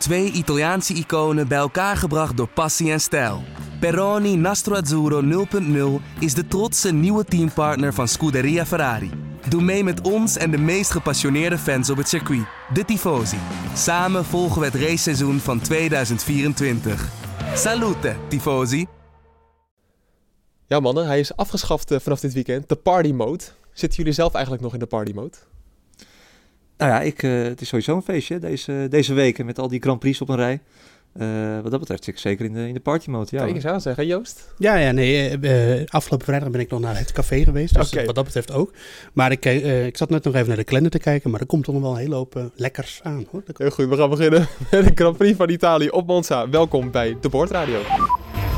Twee Italiaanse iconen bij elkaar gebracht door passie en stijl. Peroni Nastro Azzurro 0.0 is de trotse nieuwe teampartner van Scuderia Ferrari. Doe mee met ons en de meest gepassioneerde fans op het circuit, de Tifosi. Samen volgen we het raceseizoen van 2024. Salute, Tifosi! Ja mannen, hij is afgeschaft eh, vanaf dit weekend, de party mode. Zitten jullie zelf eigenlijk nog in de party mode? Nou ja, ik, uh, het is sowieso een feestje deze, deze weken met al die Grand Prix op een rij. Uh, wat dat betreft zit ik zeker in de, in de party mode. Ja, eens aan zeggen, Joost? Ja, ja nee. Uh, afgelopen vrijdag ben ik nog naar het café geweest. Dus okay. wat dat betreft ook. Maar ik, uh, ik zat net nog even naar de kalender te kijken. Maar er komt toch nog wel een hele hoop lekkers aan. Hoor. Heel goed, we gaan beginnen met de Grand Prix van Italië op Monza. Welkom bij de Boordradio.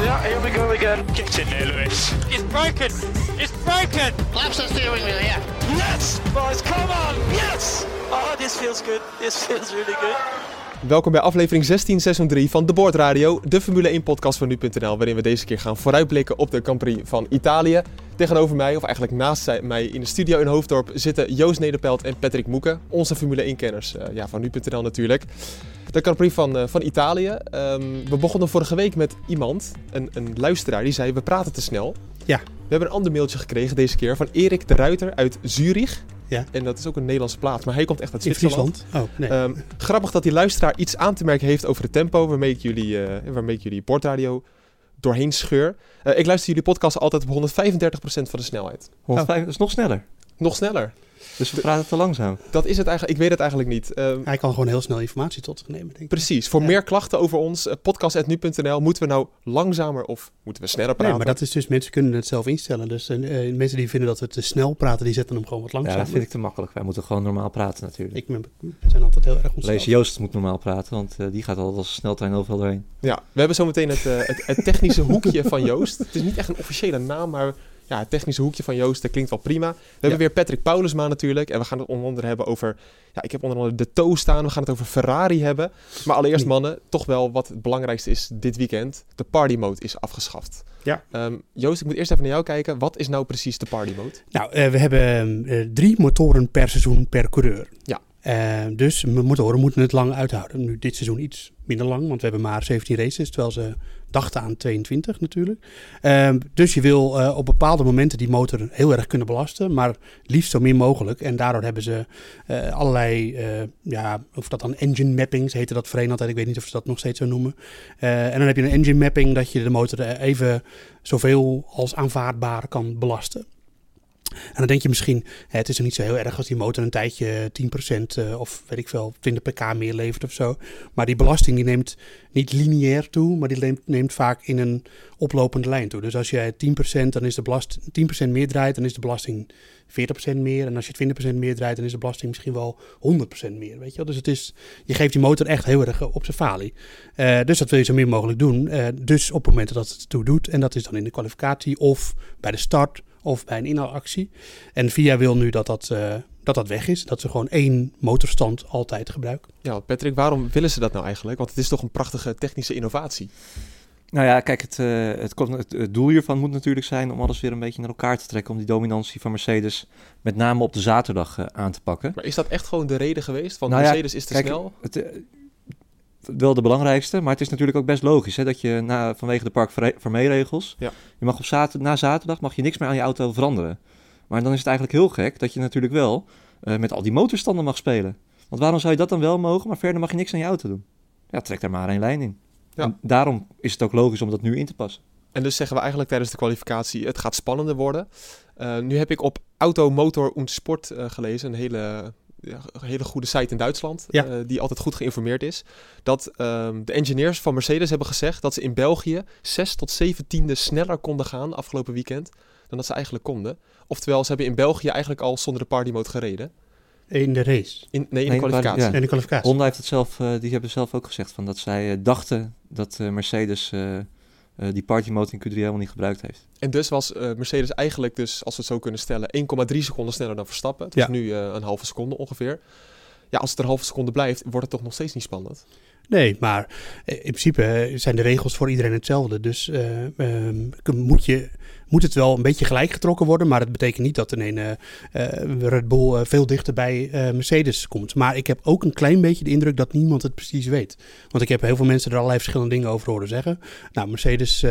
Ja, here we go again. Get in there, Lewis. It's broken. It's broken. Laps are steering wheel, yeah. Yes, boys, come on. Yes. Oh, this feels good. This feels really good. Welkom bij aflevering 16 seizoen 3 van De Boordradio, de Formule 1 podcast van nu.nl, waarin we deze keer gaan vooruitblikken op de Grand Prix van Italië. Tegenover mij, of eigenlijk naast mij in de studio in Hoofddorp, zitten Joost Nederpelt en Patrick Moeken, onze Formule 1-kenners uh, ja, van nu.nl natuurlijk. De Grand Prix van, uh, van Italië. Um, we begonnen vorige week met iemand, een, een luisteraar, die zei we praten te snel. Ja. We hebben een ander mailtje gekregen deze keer van Erik de Ruiter uit Zurich. Ja. En dat is ook een Nederlandse plaats, maar hij komt echt uit Zwitserland. Oh, nee. um, grappig dat die luisteraar iets aan te merken heeft over het tempo waarmee ik jullie, uh, waarmee ik jullie portradio doorheen scheur. Uh, ik luister jullie podcast altijd op 135% van de snelheid. 105, oh. Dat is nog sneller. Nog sneller. Dus we praten te langzaam. Dat is het eigenlijk. Ik weet het eigenlijk niet. Um, Hij kan gewoon heel snel informatie tot zich nemen, denk ik. Precies. Voor ja. meer klachten over ons, uh, podcast.nu.nl, moeten we nou langzamer of moeten we sneller praten? Nee, maar dat is dus, mensen kunnen het zelf instellen. Dus uh, mensen die vinden dat we te snel praten, die zetten hem gewoon wat langzamer. Ja, dat vind ik te makkelijk. Wij moeten gewoon normaal praten natuurlijk. Ik ben, we zijn altijd heel erg onszelf. Lees Joost moet normaal praten, want uh, die gaat altijd als sneltrein overal doorheen. Ja, we hebben zometeen het, het, het technische hoekje van Joost. Het is niet echt een officiële naam, maar ja, het technische hoekje van Joost, dat klinkt wel prima. We ja. hebben weer Patrick Paulusma natuurlijk. En we gaan het onder andere hebben over... Ja, ik heb onder andere de toe staan. We gaan het over Ferrari hebben. Maar allereerst mannen, toch wel wat het belangrijkste is dit weekend. De party mode is afgeschaft. Ja. Um, Joost, ik moet eerst even naar jou kijken. Wat is nou precies de party mode? Nou, uh, we hebben uh, drie motoren per seizoen per coureur. Ja. Uh, dus motoren moeten het lang uithouden. Nu dit seizoen iets minder lang, want we hebben maar 17 races, terwijl ze dachten aan 22 natuurlijk. Uh, dus je wil uh, op bepaalde momenten die motor heel erg kunnen belasten, maar liefst zo min mogelijk. En daardoor hebben ze uh, allerlei, ja, of dat dan engine mappings heette dat voorheen altijd. Ik weet niet of ze dat nog steeds zo noemen. en dan heb je een engine mapping dat je de motor even zoveel als aanvaardbaar kan belasten. En dan denk je misschien, het is er niet zo heel erg als die motor een tijdje 10% uh, of weet ik veel, 20 pk meer levert of zo. Maar die belasting die neemt niet lineair toe, maar die neemt, vaak in een oplopende lijn toe. Dus als jij 10%, dan is de belast, 10% meer draait, dan is de belasting 40% meer. En als je 20% meer draait, dan is de belasting misschien wel 100% meer. Weet je wel? Dus het is, je geeft die motor echt heel erg op zijn falie. Dus dat wil je zo min mogelijk doen. Dus op momenten dat het toe doet, en dat is dan in de kwalificatie of bij de start of bij een inhaalactie. En VIA wil nu dat dat, uh, dat dat weg is. Dat ze gewoon één motorstand altijd gebruiken. Ja, Patrick, waarom willen ze dat nou eigenlijk? Want het is toch een prachtige technische innovatie. Nou ja, kijk, het, uh, het, het, het, doel hiervan moet natuurlijk zijn om alles weer een beetje naar elkaar te trekken. Om die dominantie van Mercedes met name op de zaterdag uh, aan te pakken. Maar is dat echt gewoon de reden geweest? Van nou Mercedes ja, is te kijk, snel? Het, uh, wel de belangrijkste, maar het is natuurlijk ook best logisch hè, dat je na, vanwege de park regels, ja. je mag op zater, na zaterdag mag je niks meer aan je auto veranderen. Maar dan is het eigenlijk heel gek dat je natuurlijk wel uh, met al die motorstanden mag spelen. Want waarom zou je dat dan wel mogen, maar verder mag je niks aan je auto doen? Ja, trek daar maar één lijn in. Ja. En daarom is het ook logisch om dat nu in te passen. En dus zeggen we eigenlijk tijdens de kwalificatie, het gaat spannender worden. Uh, nu heb ik op Auto, Motor und Sport uh, gelezen, een hele een hele goede site in Duitsland, ja. uh, die altijd goed geïnformeerd is. Dat um, de engineers van Mercedes hebben gezegd dat ze in België 6 tot 17e sneller konden gaan afgelopen weekend dan dat ze eigenlijk konden. Oftewel, ze hebben in België eigenlijk al zonder de party mode gereden. In de race? In, nee, in de kwalificatie. Ja. In de kwalificatie. Honda heeft het zelf, uh, die hebben zelf ook gezegd van dat zij uh, dachten dat uh, Mercedes uh, die party mode in Q3 helemaal niet gebruikt heeft. En dus was uh, Mercedes eigenlijk, dus, als we het zo kunnen stellen, 1,3 seconden sneller dan Verstappen. Het ja. is nu uh, een halve seconde ongeveer. Ja, als het een halve seconde blijft, wordt het toch nog steeds niet spannend? Nee, maar eh, in principe eh, zijn de regels voor iedereen hetzelfde. Dus eh, ehm, moet, je, moet het wel een beetje gelijk getrokken worden. Maar het betekent niet dat ineens eh eh, Red Bull veel dichter bij Mercedes komt. Maar ik heb ook een klein beetje de indruk dat niemand het precies weet. Want ik heb heel veel mensen er allerlei verschillende dingen over horen zeggen. Nou, Mercedes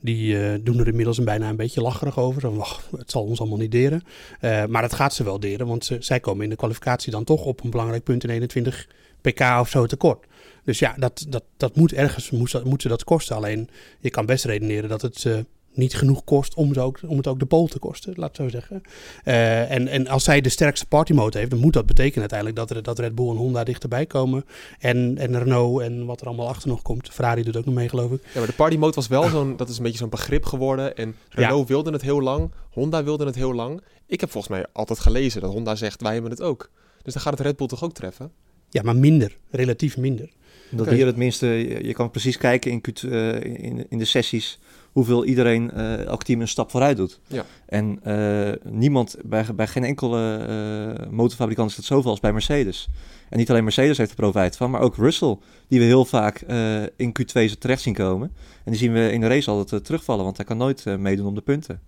die doen er inmiddels een bijna een beetje lacherig over. Zo, "Ach, het zal ons allemaal niet deren. Maar het gaat ze wel deren, want ze, zij komen in de kwalificatie dan toch op een belangrijk punt in 21 pk of zo tekort. Dus ja, dat, dat, dat moet ergens moet, dat- moet ze dat kosten. Alleen je kan best redeneren dat het eh, niet genoeg kost om, ze ook, om het ook de pole te kosten, laat zo zeggen. Eh, en, en als zij de sterkste partymode heeft, dan moet dat betekenen uiteindelijk dat, er, dat Red Bull en Honda dichterbij komen. En, en Renault en wat er allemaal achter nog komt. Ferrari doet ook nog mee, geloof ik. Ja, maar de party mode was wel zo'n, dat is een beetje zo'n begrip geworden. En Renault wilde het heel lang, Honda wilde het heel lang. Ik heb volgens mij altijd gelezen dat Honda zegt, wij hebben het ook. Dus dan gaat het Red Bull toch ook treffen? Ja, maar minder, relatief minder. Dat hier het minste, je kan precies kijken in, Q2, eh, in, in de sessies hoeveel iedereen, eh, elk team een stap vooruit doet. Ja. En eh, niemand, bij, bij geen enkele eh, motorfabrikant is het zoveel als bij Mercedes. En niet alleen Mercedes heeft er profijt van, maar ook Russell, die we heel vaak eh, in Q2 terecht zien komen. En die zien we in de race altijd terugvallen, want hij kan nooit eh, meedoen om de punten.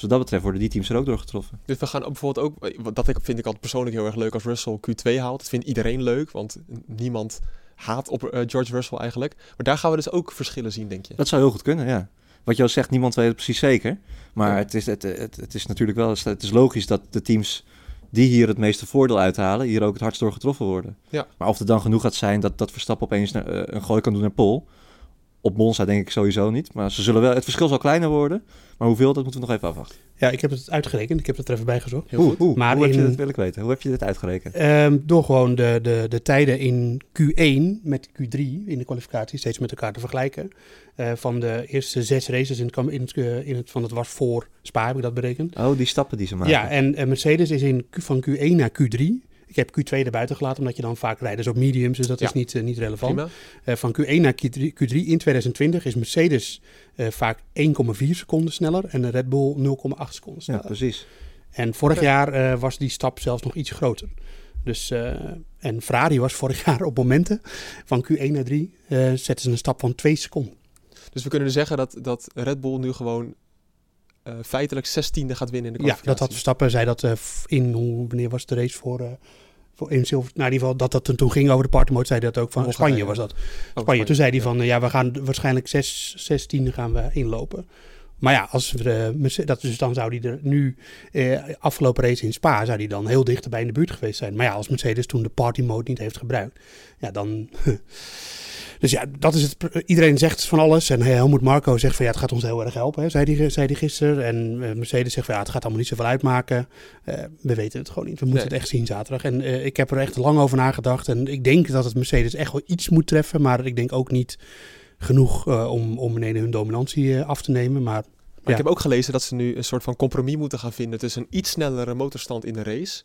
Dus wat dat betreft worden die teams er ook door getroffen. Dus we gaan ook bijvoorbeeld ook, eh, dat ik, vind ik altijd persoonlijk heel erg leuk als Russell Q2 haalt. Dat vindt iedereen leuk, want niemand haat op eh, George Russell eigenlijk. Maar daar gaan we dus ook verschillen zien, denk je? Dat zou heel goed kunnen, ja. Wat je al zegt, niemand weet het precies zeker. Maar Ja. het, is, het, het, het is natuurlijk wel het is logisch dat de teams die hier het meeste voordeel uithalen, hier ook het hardst door getroffen worden. Ja. Maar of het dan genoeg gaat zijn dat, dat Verstappen opeens naar, eh, een gooi kan doen naar Pol. Op Monza denk ik sowieso niet. Maar ze zullen wel, het verschil zal kleiner worden. Maar hoeveel, dat moeten we nog even afwachten. Ja, ik heb het uitgerekend. Ik heb het er even bij gezocht. Heel goed. Hoe, Maar hoe heb je dat wil ik weten? Hoe heb je dit uitgerekend? Ehm, door gewoon de, de, de tijden in Q1 met Q3 in de kwalificatie steeds met elkaar te vergelijken. Eh, van de eerste zes races in het, kam- in het, eh, in het van het was voor Spa heb ik dat berekend. Oh, die stappen die ze maken. Ja, en Mercedes is in Q, van Q1 naar Q3. Ik heb Q2 erbuiten gelaten, omdat je dan vaak rijdt dus op mediums, dus dat Ja. is niet, eh, niet relevant. Eh, van Q1 naar Q3, Q3 in 2020 is Mercedes eh, vaak 1,4 seconden sneller en de Red Bull 0,8 seconden ja, sneller. precies. En vorig jaar eh, was die stap zelfs nog iets groter. Dus, eh, en Ferrari was vorig jaar op momenten van Q1 naar 3 eh zetten ze een stap van 2 seconden. Dus we kunnen dus zeggen dat, dat Red Bull nu gewoon eh, feitelijk 16e gaat winnen in de Ja, kwalificatie. dat had Verstappen, zei dat eh, in, hoe, wanneer was de race voor, eh voor in Silver, nou in ieder geval dat dat toen, toen ging over de party mode, zei dat ook van. Spanje was dat. Oh, Spanje, toen zei hij ja. van, ja, we gaan waarschijnlijk 6, 16 gaan we inlopen. Maar ja, als we dat, dus dan zou hij er nu, eh, afgelopen race in Spa, zou hij dan heel dichterbij in de buurt geweest zijn. Maar ja, als Mercedes toen de party mode niet heeft gebruikt, ja, dan... Dus ja, dat is het. Iedereen zegt van alles. En Helmoet Marco zegt van ja, het gaat ons heel erg helpen, hè, zei hij zei die gisteren. En eh, Mercedes zegt van ja, het gaat allemaal niet zoveel uitmaken. Eh, we weten het gewoon niet. We moeten Nee. het echt zien zaterdag. En eh, ik heb er echt lang over nagedacht. En ik denk dat het Mercedes echt wel iets moet treffen. Maar ik denk ook niet genoeg om, om ineens hun dominantie af te nemen. Maar Maar Ja. ik heb ook gelezen dat ze nu een soort van compromis moeten gaan vinden tussen een iets snellere motorstand in de race.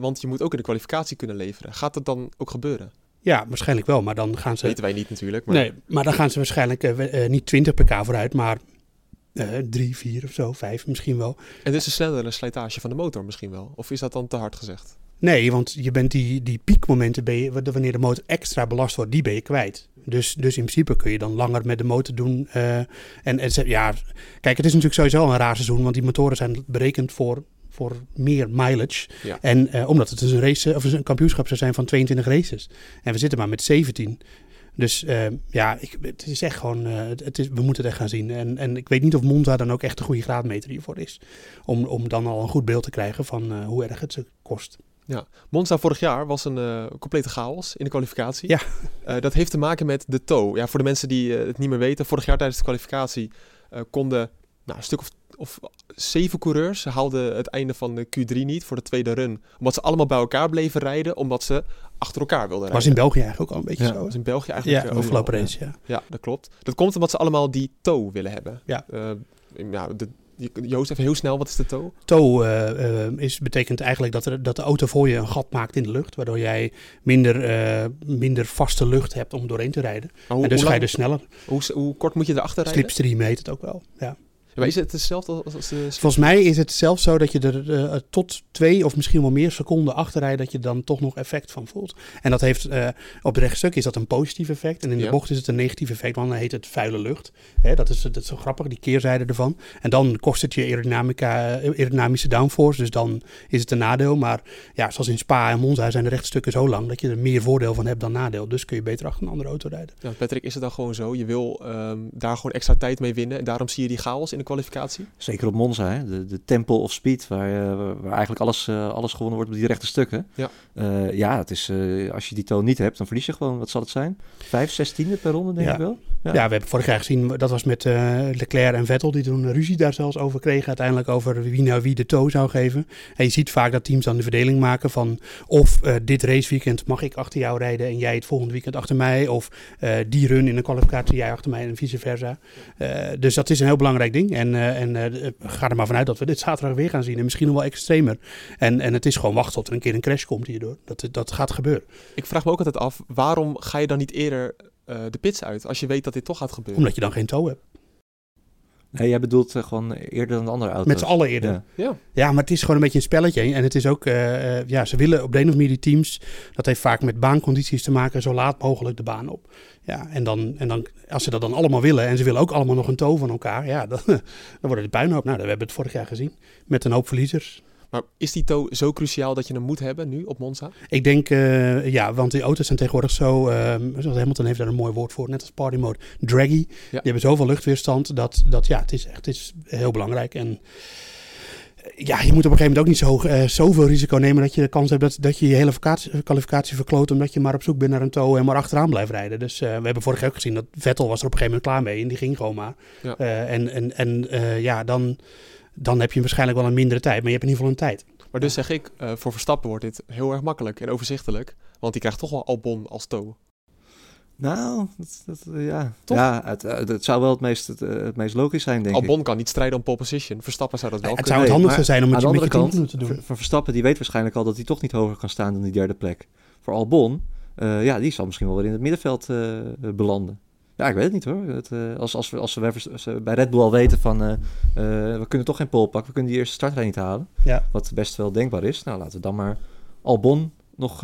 Want je moet ook in de kwalificatie kunnen leveren. Gaat dat dan ook gebeuren? Ja, waarschijnlijk wel. Maar dan gaan Dat ze. weten wij niet natuurlijk. Maar Nee, maar dan gaan ze waarschijnlijk eh, eh, niet 20 pk vooruit, maar eh 3, 4 of zo, 5 misschien wel. En dus een snellere slijtage van de motor misschien wel. Of is dat dan te hard gezegd? Nee, want je bent die, die piekmomenten, ben je, wanneer de motor extra belast wordt, die ben je kwijt. Dus, dus in principe kun je dan langer met de motor doen. eh, en, en ja, kijk, het is natuurlijk sowieso een raar seizoen, want die motoren zijn berekend voor, voor meer mileage. Ja. En eh, omdat het dus een, race, of een kampioenschap zou zijn van 22 races. En we zitten maar met 17. Dus eh, ja, ik, het is echt gewoon, eh, het, is, we moeten het echt gaan zien. En, en ik weet niet of Monza dan ook echt een goede graadmeter hiervoor is. Om, om dan al een goed beeld te krijgen van eh, hoe erg het ze kost. Monza vorig jaar was een complete chaos in de kwalificatie. Ja. Dat heeft te maken met de toe. Ja, voor de mensen die het niet meer weten. Vorig jaar tijdens de kwalificatie konden nou, een stuk of, of zeven coureurs haalden het einde van de Q3 niet voor de tweede run. Omdat ze allemaal bij elkaar bleven rijden. Omdat ze achter elkaar wilden rijden. Was in België eigenlijk ook al een beetje Ja, zo. Was in België eigenlijk Ja, eh, overal. race, ja. Ja, dat klopt. Dat komt omdat ze allemaal die toe willen hebben. Ja. Eh, ja, de, Joost, even heel snel, wat is de toe? Tow eh, is, betekent eigenlijk dat, er, dat de auto voor je een gat maakt in de lucht. Waardoor jij minder, minder vaste lucht hebt om doorheen te rijden. Hoe, en dus hoe, ga je dus sneller. hoe, hoe kort moet je erachter rijden? Slipstream heet het ook wel. Ja. Maar is het hetzelfde als, de... Volgens mij is het zelfs zo dat je er eh, tot twee of misschien wel meer seconden achterrijdt, dat je dan toch nog effect van voelt. En dat heeft eh, op het rechtstuk is dat een positief effect. En in de Ja. bocht is het een negatief effect, want dan heet het vuile lucht. Hè, dat, is, dat is zo grappig, die keerzijde ervan. En dan kost het je aerodynamica, eh, aerodynamische downforce, dus dan is het een nadeel. Maar ja, zoals in Spa en Monza zijn de rechtstukken zo lang dat je er meer voordeel van hebt dan nadeel. Dus kun je beter achter een andere auto rijden. Ja, Patrick, is het dan gewoon zo? Je wil ehm, daar gewoon extra tijd mee winnen. En daarom zie je die chaos in de kwalificatie? Zeker op Monza, hè? De, de temple of speed, waar, eh, waar eigenlijk alles, eh, alles gewonnen wordt op die rechte stukken. Ja. Eh, ja, het is, eh, als je die toon niet hebt, dan verlies je gewoon, wat zal het zijn? Vijf, zestiende per ronde, denk Ja. ik wel. Ja. Ja. we hebben vorig jaar gezien, dat was met eh, Leclerc en Vettel, die toen ruzie daar zelfs over kregen. Uiteindelijk over wie nou wie de toe zou geven. En je ziet vaak dat teams dan de verdeling maken van of eh, dit raceweekend mag ik achter jou rijden en jij het volgende weekend achter mij. Of eh, die run in een kwalificatie jij achter mij en vice versa. Eh, dus dat is een heel belangrijk ding. En, eh, en eh, ga er maar vanuit dat we dit zaterdag weer gaan zien. En misschien nog wel extremer. En, en het is gewoon wachten tot er een keer een crash komt hierdoor. Dat, dat gaat gebeuren. Ik vraag me ook altijd af, waarom ga je dan niet eerder eh, de pits uit? Als je weet dat dit toch gaat gebeuren. Omdat je dan geen toe hebt. Nee, jij bedoelt eh, gewoon eerder dan de andere auto's. Met z'n allen eerder. Ja. Ja. Ja, maar het is gewoon een beetje een spelletje. En het is ook, eh, eh, ja, ze willen op de een of andere die teams, dat heeft vaak met baancondities te maken, zo laat mogelijk de baan op. Ja, en dan, en dan, als ze dat dan allemaal willen en ze willen ook allemaal nog een toe van elkaar, ja, dan, dan wordt het puinhoop. Nou, we hebben het vorig jaar gezien met een hoop verliezers. Maar is die toe zo cruciaal dat je hem moet hebben nu op Monza? Ik denk, eh, ja, want die auto's zijn tegenwoordig zo, ehm, zoals Hamilton heeft daar een mooi woord voor, net als party mode, draggy. Die hebben zoveel luchtweerstand dat, dat ja, het is echt het is heel belangrijk. En eh, ja, je moet op een gegeven moment ook niet zo, eh, zoveel risico nemen dat je de kans hebt dat, dat je je hele kwalificatie verkloot omdat je maar op zoek bent naar een toe en maar achteraan blijft rijden. Dus we hebben vorig jaar ook gezien dat Vettel was er op een gegeven moment klaar mee en die ging gewoon maar. Ja. En en, en ja, dan, dan heb je waarschijnlijk wel een mindere tijd, maar je hebt in ieder geval een tijd. Maar dus zeg ik, eh, voor Verstappen wordt dit heel erg makkelijk en overzichtelijk. Want die krijgt toch wel Albon als toe. Nou, dat, dat, eh, ja. Toch? Ja, het, eh, het zou wel het meest, het, het meest logisch zijn, denk ik. Albon kan niet strijden om pole position. Verstappen zou dat wel het kunnen. zou het Nee, handigste maar zijn om Aan het de met je andere kant, te doen. Van Verstappen, die weet waarschijnlijk al dat hij toch niet hoger kan staan dan die derde plek. Voor Albon, eh, ja, die zal misschien wel weer in het middenveld belanden. Ja, ik weet het niet hoor. Het, eh, als, als, we, als, we bij, vers- als we bij Red Bull al weten van, eh, eh, we kunnen toch geen pole pakken, we kunnen die eerste startrij niet halen. Ja. Wat best wel denkbaar is. Nou, laten we dan maar Albon nog,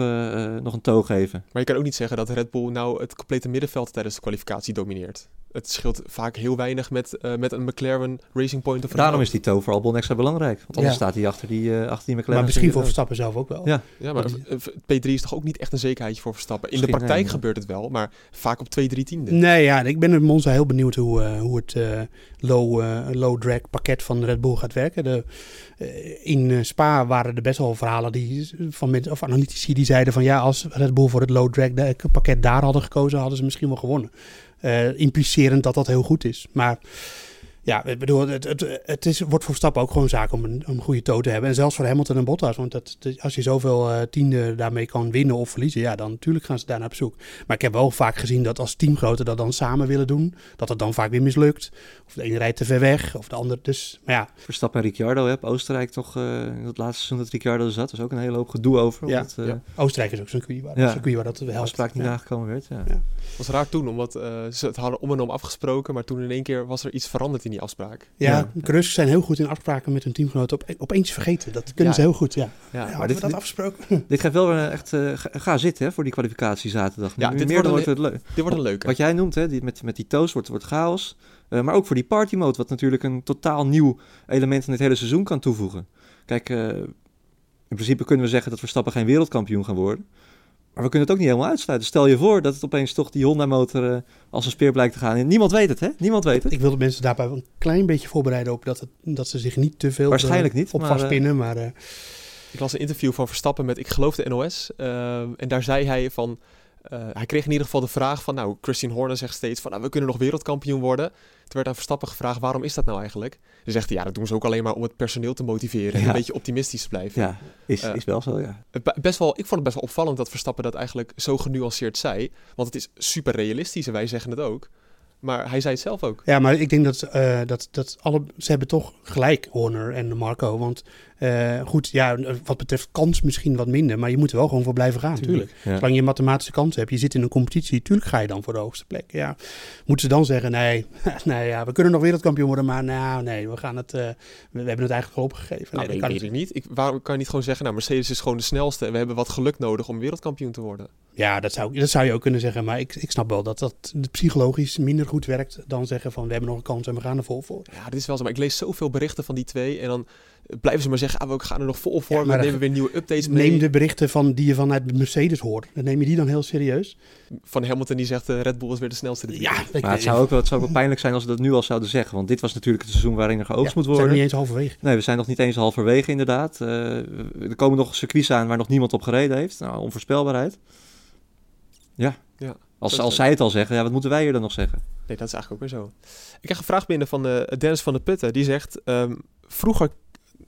nog een toe geven. Maar je kan ook niet zeggen dat Red Bull nou het complete middenveld tijdens de kwalificatie domineert. Het scheelt vaak heel weinig met, eh, met een McLaren Racing Point of Daarom is die toe voor Albon extra belangrijk. Want anders Ja. staat hij achter die, eh, achter die McLaren. Maar misschien voor Verstappen zelf ook wel. Ja. Ja, maar eh, P3 is toch ook niet echt een zekerheidje voor Verstappen. In de praktijk nee, gebeurt het wel, maar vaak op 2, 3 tiende. Nee, ja, ik ben in Monza heel benieuwd hoe, eh, hoe het eh, low, eh, low drag pakket van Red Bull gaat werken. De, eh, in Spa waren er best wel verhalen die, van mensen, of analytici die zeiden van ja, als Red Bull voor het low drag pakket daar hadden gekozen, hadden ze misschien wel gewonnen. Implicerend dat dat heel goed is. Maar ja, ik bedoel, het, het, het is, wordt voor Verstappen ook gewoon zaak om een, een goede toe te hebben. En zelfs voor Hamilton en Bottas. Want dat, als je zoveel eh tiende daarmee kan winnen of verliezen, ja, dan natuurlijk gaan ze daar naar op zoek. Maar ik heb wel vaak gezien dat als teamgenoten dat dan samen willen doen, dat het dan vaak weer mislukt. Of de ene rijdt te ver weg, of de ander. Dus, maar ja, Verstappen en Ricciardo heb Oostenrijk toch eh, in het laatste seizoen dat Ricciardo er zat. Er was ook een hele hoop gedoe over. Ja, omdat eh, ja. Oostenrijk is ook zo'n circuit waar, Ja. een circuit waar dat de helpt. afspraak niet Ja. nagekomen werd. Ja. Was raar toen, omdat eh, ze het hadden om en om afgesproken, maar toen in één keer was er iets veranderd in die afspraak. Ja, Ja. Zijn heel goed in afspraken met hun teamgenoten op, opeens vergeten. Dat kunnen Ja. ze heel goed, ja. Ja, Ja, maar hadden dit, we dat dit, afgesproken? dit geeft wel weer echt... eh, ga, ga zitten hè, voor die kwalificatie zaterdag. Ja, Nu dit meer dan wordt wordt het leuk. Dit wordt een leuke. Wat jij noemt, hè, die, met, met die toast wordt, wordt chaos. Eh, maar ook voor die party mode, wat natuurlijk een totaal nieuw element in het hele seizoen kan toevoegen. Kijk, eh, in principe kunnen we zeggen dat Verstappen geen wereldkampioen gaan worden. Maar we kunnen het ook niet helemaal uitsluiten. Stel je voor dat het opeens toch die Honda-motor eh, als een speer blijkt te gaan. En niemand weet het, hè? Niemand weet het. Ik wil de mensen daarbij een klein beetje voorbereiden op dat, het, dat ze zich niet te veel Waarschijnlijk er niet, op maar, eh, vastpinnen. Maar, eh, Ik las een interview van Verstappen met, ik geloof de NOS. ehm, en daar zei hij van, eh, hij kreeg in ieder geval de vraag van, nou, Christian Horner zegt steeds van, nou, we kunnen nog wereldkampioen worden. Toen werd aan Verstappen gevraagd, waarom is dat nou eigenlijk? Dan zegt hij, ja, dat doen ze ook alleen maar om het personeel te motiveren en een beetje optimistisch te blijven. Ja, is, Eh, is wel zo, ja. Best wel, ik vond het best wel opvallend dat Verstappen dat eigenlijk zo genuanceerd zei. Want het is super realistisch en wij zeggen het ook. Maar hij zei het zelf ook. Ja, maar ik denk dat, eh, dat, dat alle, ze hebben toch gelijk, Horner en Marco. Want eh, goed, ja, wat betreft kans misschien wat minder, maar je moet er wel gewoon voor blijven gaan, natuurlijk. Ja. Zolang je mathematische kans hebt, je zit in een competitie, tuurlijk ga je dan voor de hoogste plek. Ja, moeten ze dan zeggen, nee, nee ja, we kunnen nog wereldkampioen worden, maar nou, nee, we gaan het, eh, we, hebben het eigenlijk opgegeven. Nou, Nee, dat weet kan ik niet. Ik, waarom kan je niet gewoon zeggen, nou, Mercedes is gewoon de snelste en we hebben wat geluk nodig om wereldkampioen te worden? Ja, dat zou, dat zou je ook kunnen zeggen, maar ik, ik snap wel dat dat psychologisch minder goed werkt dan zeggen van we hebben nog een kans en we gaan er vol voor. Ja, dit is wel zo. Maar ik lees zoveel berichten van die twee en dan blijven ze maar zeggen, ah, we gaan er nog vol voor, Ja, we maar nemen dat- weer nieuwe updates mee. Neem de berichten van, die je vanuit Mercedes hoort. Dan neem je die dan heel serieus? Van Hamilton die zegt, eh, Red Bull is weer de snelste. dit Ja, Maar het zou, ook wel, het zou ook wel pijnlijk zijn als ze dat nu al zouden zeggen. Want dit was natuurlijk het seizoen waarin er geoogst ja, moet we zijn worden. nog niet eens halverwege. Nee, we zijn nog niet eens halverwege inderdaad. Eh, er komen nog circuits aan waar nog niemand op gereden heeft. Nou, onvoorspelbaarheid. Ja. Ja, Als, als zij het al zeggen, ja, wat moeten wij hier dan nog zeggen? Nee, dat is eigenlijk ook weer zo. Ik krijg een vraag binnen van eh, Dennis van de Putten. Die zegt, ehm, vroeger,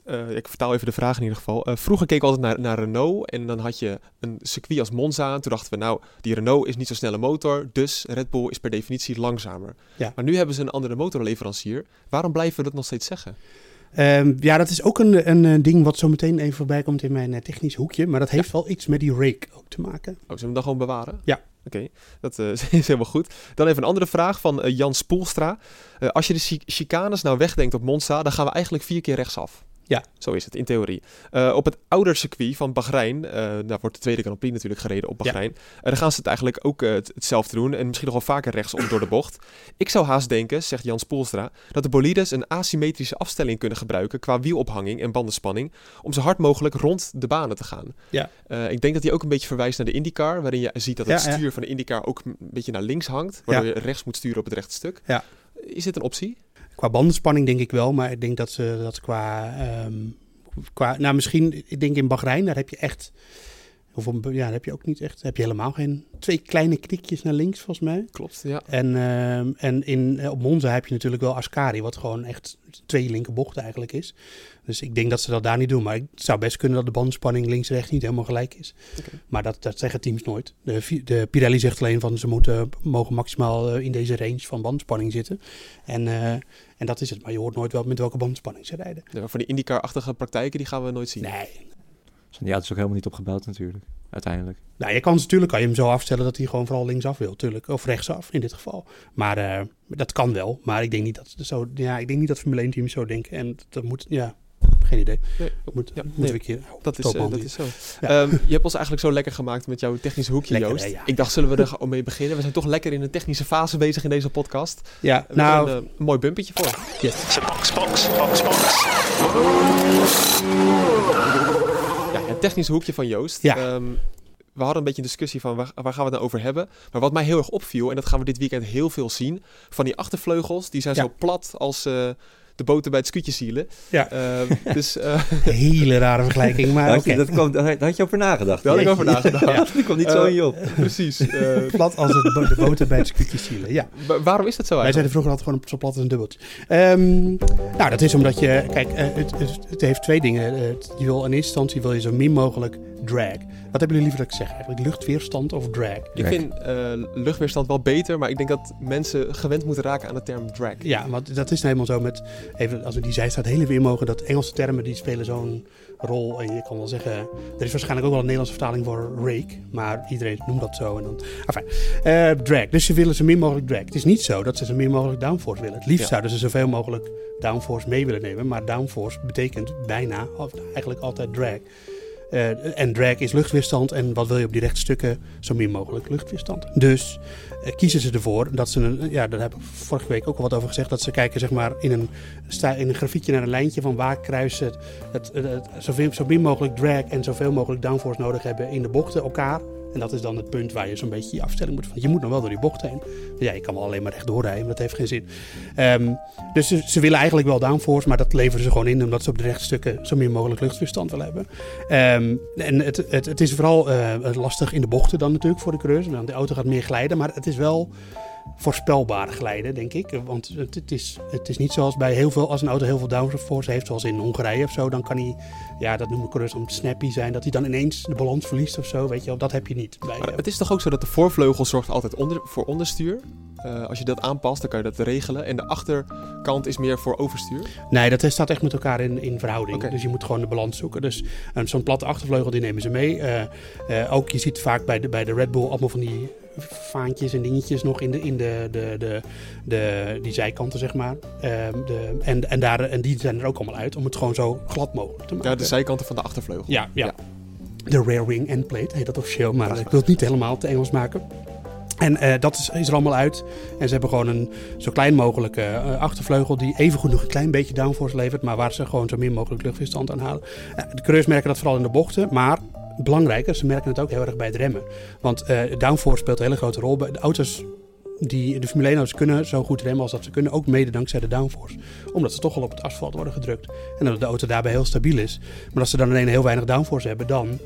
eh, ik vertaal even de vraag in ieder geval. Eh, vroeger keek ik altijd naar, naar Renault en dan had je een circuit als Monza. En toen dachten we, nou, die Renault is niet zo'n snelle motor, dus Red Bull is per definitie langzamer. Ja. Maar nu hebben ze een andere motorleverancier. Waarom blijven we dat nog steeds zeggen? Ehm, ja, dat is ook een, een, eh, ding wat zo meteen even voorbij komt in mijn technisch hoekje. Maar dat heeft wel iets met die rake ook te maken. Oh, zullen we hem dan gewoon bewaren? Ja. Oké, dat is helemaal goed. Dan even een andere vraag van eh, Jan Spoelstra. Als je de chi- chicanes nou wegdenkt op Monza, dan gaan we eigenlijk vier keer rechtsaf. Ja. Zo is het, in theorie. Eh, op het ouder circuit van Bahrein, eh, daar wordt de tweede Grand Prix natuurlijk gereden op Bahrein. Eh, daar gaan ze het eigenlijk ook het- hetzelfde doen en misschien nog wel vaker rechtsom door de bocht. Ik zou haast denken, zegt Jan Spoelstra, dat de bolides een asymmetrische afstelling kunnen gebruiken qua wielophanging en bandenspanning om zo hard mogelijk rond de banen te gaan. Ja. Ik denk dat hij ook een beetje verwijst naar de IndyCar, waarin je ziet dat het Ja, ja. stuur van de IndyCar ook een beetje naar links hangt, waardoor je rechts moet sturen op het rechte stuk. Ja. Is dit een optie? Qua bandenspanning denk ik wel, maar ik denk dat ze dat qua, ehm, qua... Nou, misschien, ik denk in Bahrein, daar heb je echt... Hoeveel, ja, heb je ook niet echt... heb je helemaal geen... Twee kleine knikjes naar links, volgens mij. Klopt, ja. En, ehm, en in, eh, op Monza heb je natuurlijk wel Ascari, wat gewoon echt twee linkerbochten eigenlijk is. Dus ik denk dat ze dat daar niet doen. Maar het zou best kunnen dat de bandspanning links-rechts niet helemaal gelijk is. Maar dat, dat zeggen teams nooit. De, de Pirelli zegt alleen van ze moeten, mogen maximaal eh, in deze range van bandspanning zitten. En, eh, en dat is het. Maar je hoort nooit wel met welke bandspanning ze rijden. Ja, van die IndyCar-achtige praktijken, die gaan we nooit zien. Nee. Zijn die auto's ook helemaal niet opgebouwd natuurlijk, uiteindelijk. Nou, je kan natuurlijk kan je hem zo afstellen dat hij gewoon vooral linksaf wil, tuurlijk. Of rechtsaf in dit geval. Maar eh, dat kan wel. Maar ik denk niet dat, zo, ja, ik denk niet dat Formule 1 teams zo denken. En dat moet, ja, geen idee. Nee, Dat moet, Ja, moet nee, we een keer. Dat is, eh, dat hier. is zo. Ja. Ehm, je hebt ons eigenlijk zo lekker gemaakt met jouw technische hoekje, Lekker, Joost. hè, ja. Ik dacht, zullen we er gewoon mee beginnen? We zijn toch lekker in een technische fase bezig in deze podcast. Ja, We nou, een, eh, mooi bumpetje voor. A box, box, box, box. Ja, het technische hoekje van Joost. Ja. Ehm, we hadden een beetje een discussie van waar, waar gaan we het nou over hebben. Maar wat mij heel erg opviel, en dat gaan we dit weekend heel veel zien. Van die achtervleugels, die zijn Ja. zo plat als eh, de boten bij het scootjezielen. ja, Ehm, dus eh, hele rare vergelijking. Maar Daar oké. had, je, dat kwam, daar had je over nagedacht. daar had ik over nagedacht. Ja, dat kwam niet zo Eh, in je op. Precies. eh, Plat als het bo- de boten bij het scootjeszielen. Ja, wa- waarom is dat zo wij eigenlijk? zeiden vroeger altijd gewoon zo plat als een dubbeltje. Ehm, nou, dat is omdat je... Kijk, eh, het, het, het heeft twee dingen. Eh, je wil in eerste instantie wil je zo min mogelijk drag. Wat hebben jullie liever dat ik zeg eigenlijk? Luchtweerstand of drag? Ik vind eh, luchtweerstand wel beter, maar ik denk dat mensen gewend moeten raken aan de term drag. Ja, want dat is nou helemaal zo met... Even als we die zijstraat hele weer mogen... dat Engelse termen die spelen zo'n rol. En je kan wel zeggen... Er is waarschijnlijk ook wel een Nederlandse vertaling voor rake. Maar iedereen noemt dat zo. En dan, enfin, eh, drag. Dus ze willen zo min mogelijk drag. Het is niet zo dat ze zo min mogelijk downforce willen. Het liefst Ja. zouden ze zoveel mogelijk downforce mee willen nemen. Maar downforce betekent bijna, of eigenlijk altijd drag. Eh, en drag is luchtweerstand. En wat wil je op die rechte stukken? Zo min mogelijk luchtweerstand. Dus eh, kiezen ze ervoor dat ze een, ja, daar heb ik vorige week ook al wat over gezegd, dat ze kijken zeg maar in een, in een grafiekje naar een lijntje van waar kruisen het, het, het, zo min mogelijk drag en zoveel mogelijk downforce nodig hebben in de bochten elkaar. En dat is dan het punt waar je zo'n beetje je afstelling moet van. Je moet dan wel door die bocht heen. Ja, je kan wel alleen maar rechtdoor rijden, maar dat heeft geen zin. Ehm, dus ze, willen eigenlijk wel downforce, maar dat leveren ze gewoon in omdat ze op de rechte stukken zo min mogelijk luchtweerstand willen hebben. Ehm, en het, het, het is vooral eh, lastig in de bochten dan natuurlijk voor de coureurs. Want de auto gaat meer glijden, maar het is wel voorspelbaar glijden, denk ik. Want het, het, is, het is niet zoals bij heel veel, als een auto heel veel downforce heeft, zoals in Hongarije of zo, dan kan hij, ja, dat noemen coureurs dan snappy zijn, dat hij dan ineens de balans verliest of zo, weet je wel. Dat heb je niet bij, Maar eh, het is toch ook zo dat de voorvleugel zorgt altijd onder, voor onderstuur? Eh, als je dat aanpast, dan kan je dat regelen. En de achterkant is meer voor overstuur. Nee, dat staat echt met elkaar in, in verhouding. Dus je moet gewoon de balans zoeken. Dus eh, zo'n platte achtervleugel, die nemen ze mee. Eh, eh, ook, je ziet vaak bij de, bij de Red Bull allemaal van die vaantjes en dingetjes nog in de, in de, de, de, de, die zijkanten, zeg maar. Ehm, de, en, en, daar, en die zijn er ook allemaal uit om het gewoon zo glad mogelijk te maken. Ja, de zijkanten van de achtervleugel. Ja, ja. Ja. De rear wing end plate heet dat officieel, maar ik wil het niet helemaal te Engels maken. En eh, dat is, is er allemaal uit. En ze hebben gewoon een zo klein mogelijke eh, achtervleugel die evengoed nog een klein beetje downforce levert, maar waar ze gewoon zo min mogelijk luchtweerstand aan halen. Eh, de coureurs merken dat vooral in de bochten, maar belangrijker, ze merken het ook heel erg bij het remmen. Want downforce speelt een hele grote rol. De auto's die de Formule 1 auto's kunnen zo goed remmen als dat ze kunnen, ook mede dankzij de downforce. Omdat ze toch al op het asfalt worden gedrukt. En dat de auto daarbij heel stabiel is. Maar als ze dan alleen heel weinig downforce hebben, dan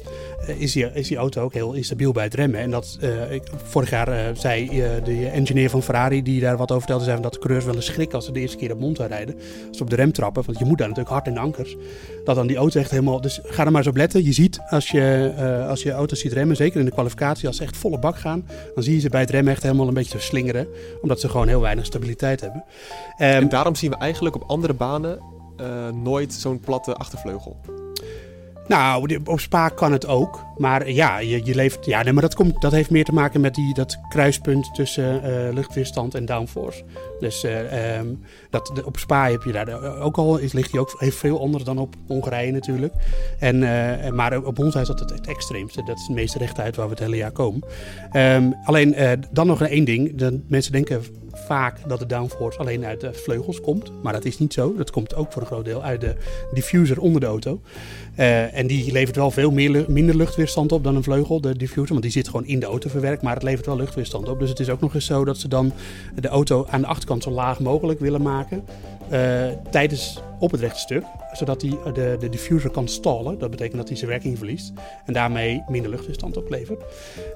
is, die, is die auto ook heel instabiel bij het remmen. En dat, eh, ik, vorig jaar eh, zei eh, de engineer van Ferrari, die daar wat over vertelde, zei dat de coureurs wel eens schrikken als ze de eerste keer op Monza rijden. Als ze op de rem trappen, want je moet daar natuurlijk hard in de ankers. Dat dan die auto echt helemaal... Dus ga er maar eens op letten. Je ziet als je, eh, als je auto's ziet remmen, zeker in de kwalificatie, als ze echt volle bak gaan, dan zie je ze bij het remmen echt helemaal een beetje slingeren. Omdat ze gewoon heel weinig stabiliteit hebben. Ehm, En daarom zien we eigenlijk op andere banen eh, nooit zo'n platte achtervleugel. Nou, op Spa kan het ook. Maar ja, je, je. Ja, nee, maar dat, komt, dat heeft meer te maken met die, dat kruispunt tussen eh, luchtweerstand en downforce. Dus eh, ehm, dat, op Spa heb je daar ook al, is, ligt die ook heeft veel onder dan op Hongarije natuurlijk. En, eh, maar op Monza is dat het, extreemste. Dat is het meeste rechtuit waar we het hele jaar komen. Ehm, alleen dan nog één ding. De, mensen denken vaak dat de downforce alleen uit de vleugels komt. Maar dat is niet zo. Dat komt ook voor een groot deel uit de diffuser onder de auto. En die levert wel veel meer, minder luchtweerstand op dan een vleugel, de diffuser. Want die zit gewoon in de auto verwerkt, maar het levert wel luchtweerstand op. Dus het is ook nog eens zo dat ze dan de auto aan de achterkant zo laag mogelijk willen maken. Eh, tijdens op het rechte stuk, zodat die, eh, de, de diffuser kan stallen. Dat betekent dat hij zijn werking verliest en daarmee minder luchtweerstand oplevert.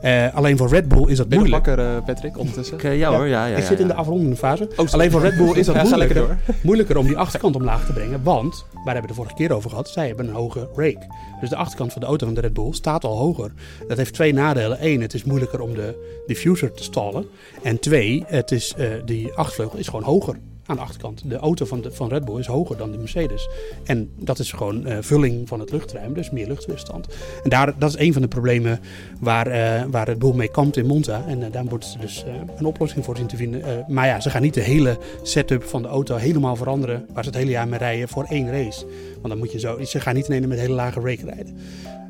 Eh, alleen voor Red Bull is dat Ben moeilijk. wakker, eh, Patrick, ondertussen? Ik, ja, hoor, ja, ja. ik ja, zit in de afrondende fase. sorry. Alleen voor Red Bull is dat moeilijker, door. moeilijker om die achterkant omlaag te brengen. Want, waar hebben we de vorige keer over gehad, zij hebben een hoge rake. Dus de achterkant van de auto van de Red Bull staat al hoger. Dat heeft twee nadelen. Eén, het is moeilijker om de diffuser te stallen. En twee, het is, eh, die achtervleugel is gewoon hoger aan de achterkant. De auto van, de, van Red Bull is hoger dan de Mercedes. En dat is gewoon eh, vulling van het luchtruim, dus meer luchtweerstand. En daar, dat is een van de problemen waar, eh, waar Red Bull mee kampt in Monza. En eh, daar moeten ze dus een oplossing voor zien te vinden. Maar ja, ze gaan niet de hele setup van de auto helemaal veranderen. Waar ze het hele jaar mee rijden voor één race. Want dan moet je zo. Ze gaan niet ineens met hele lage rake rijden.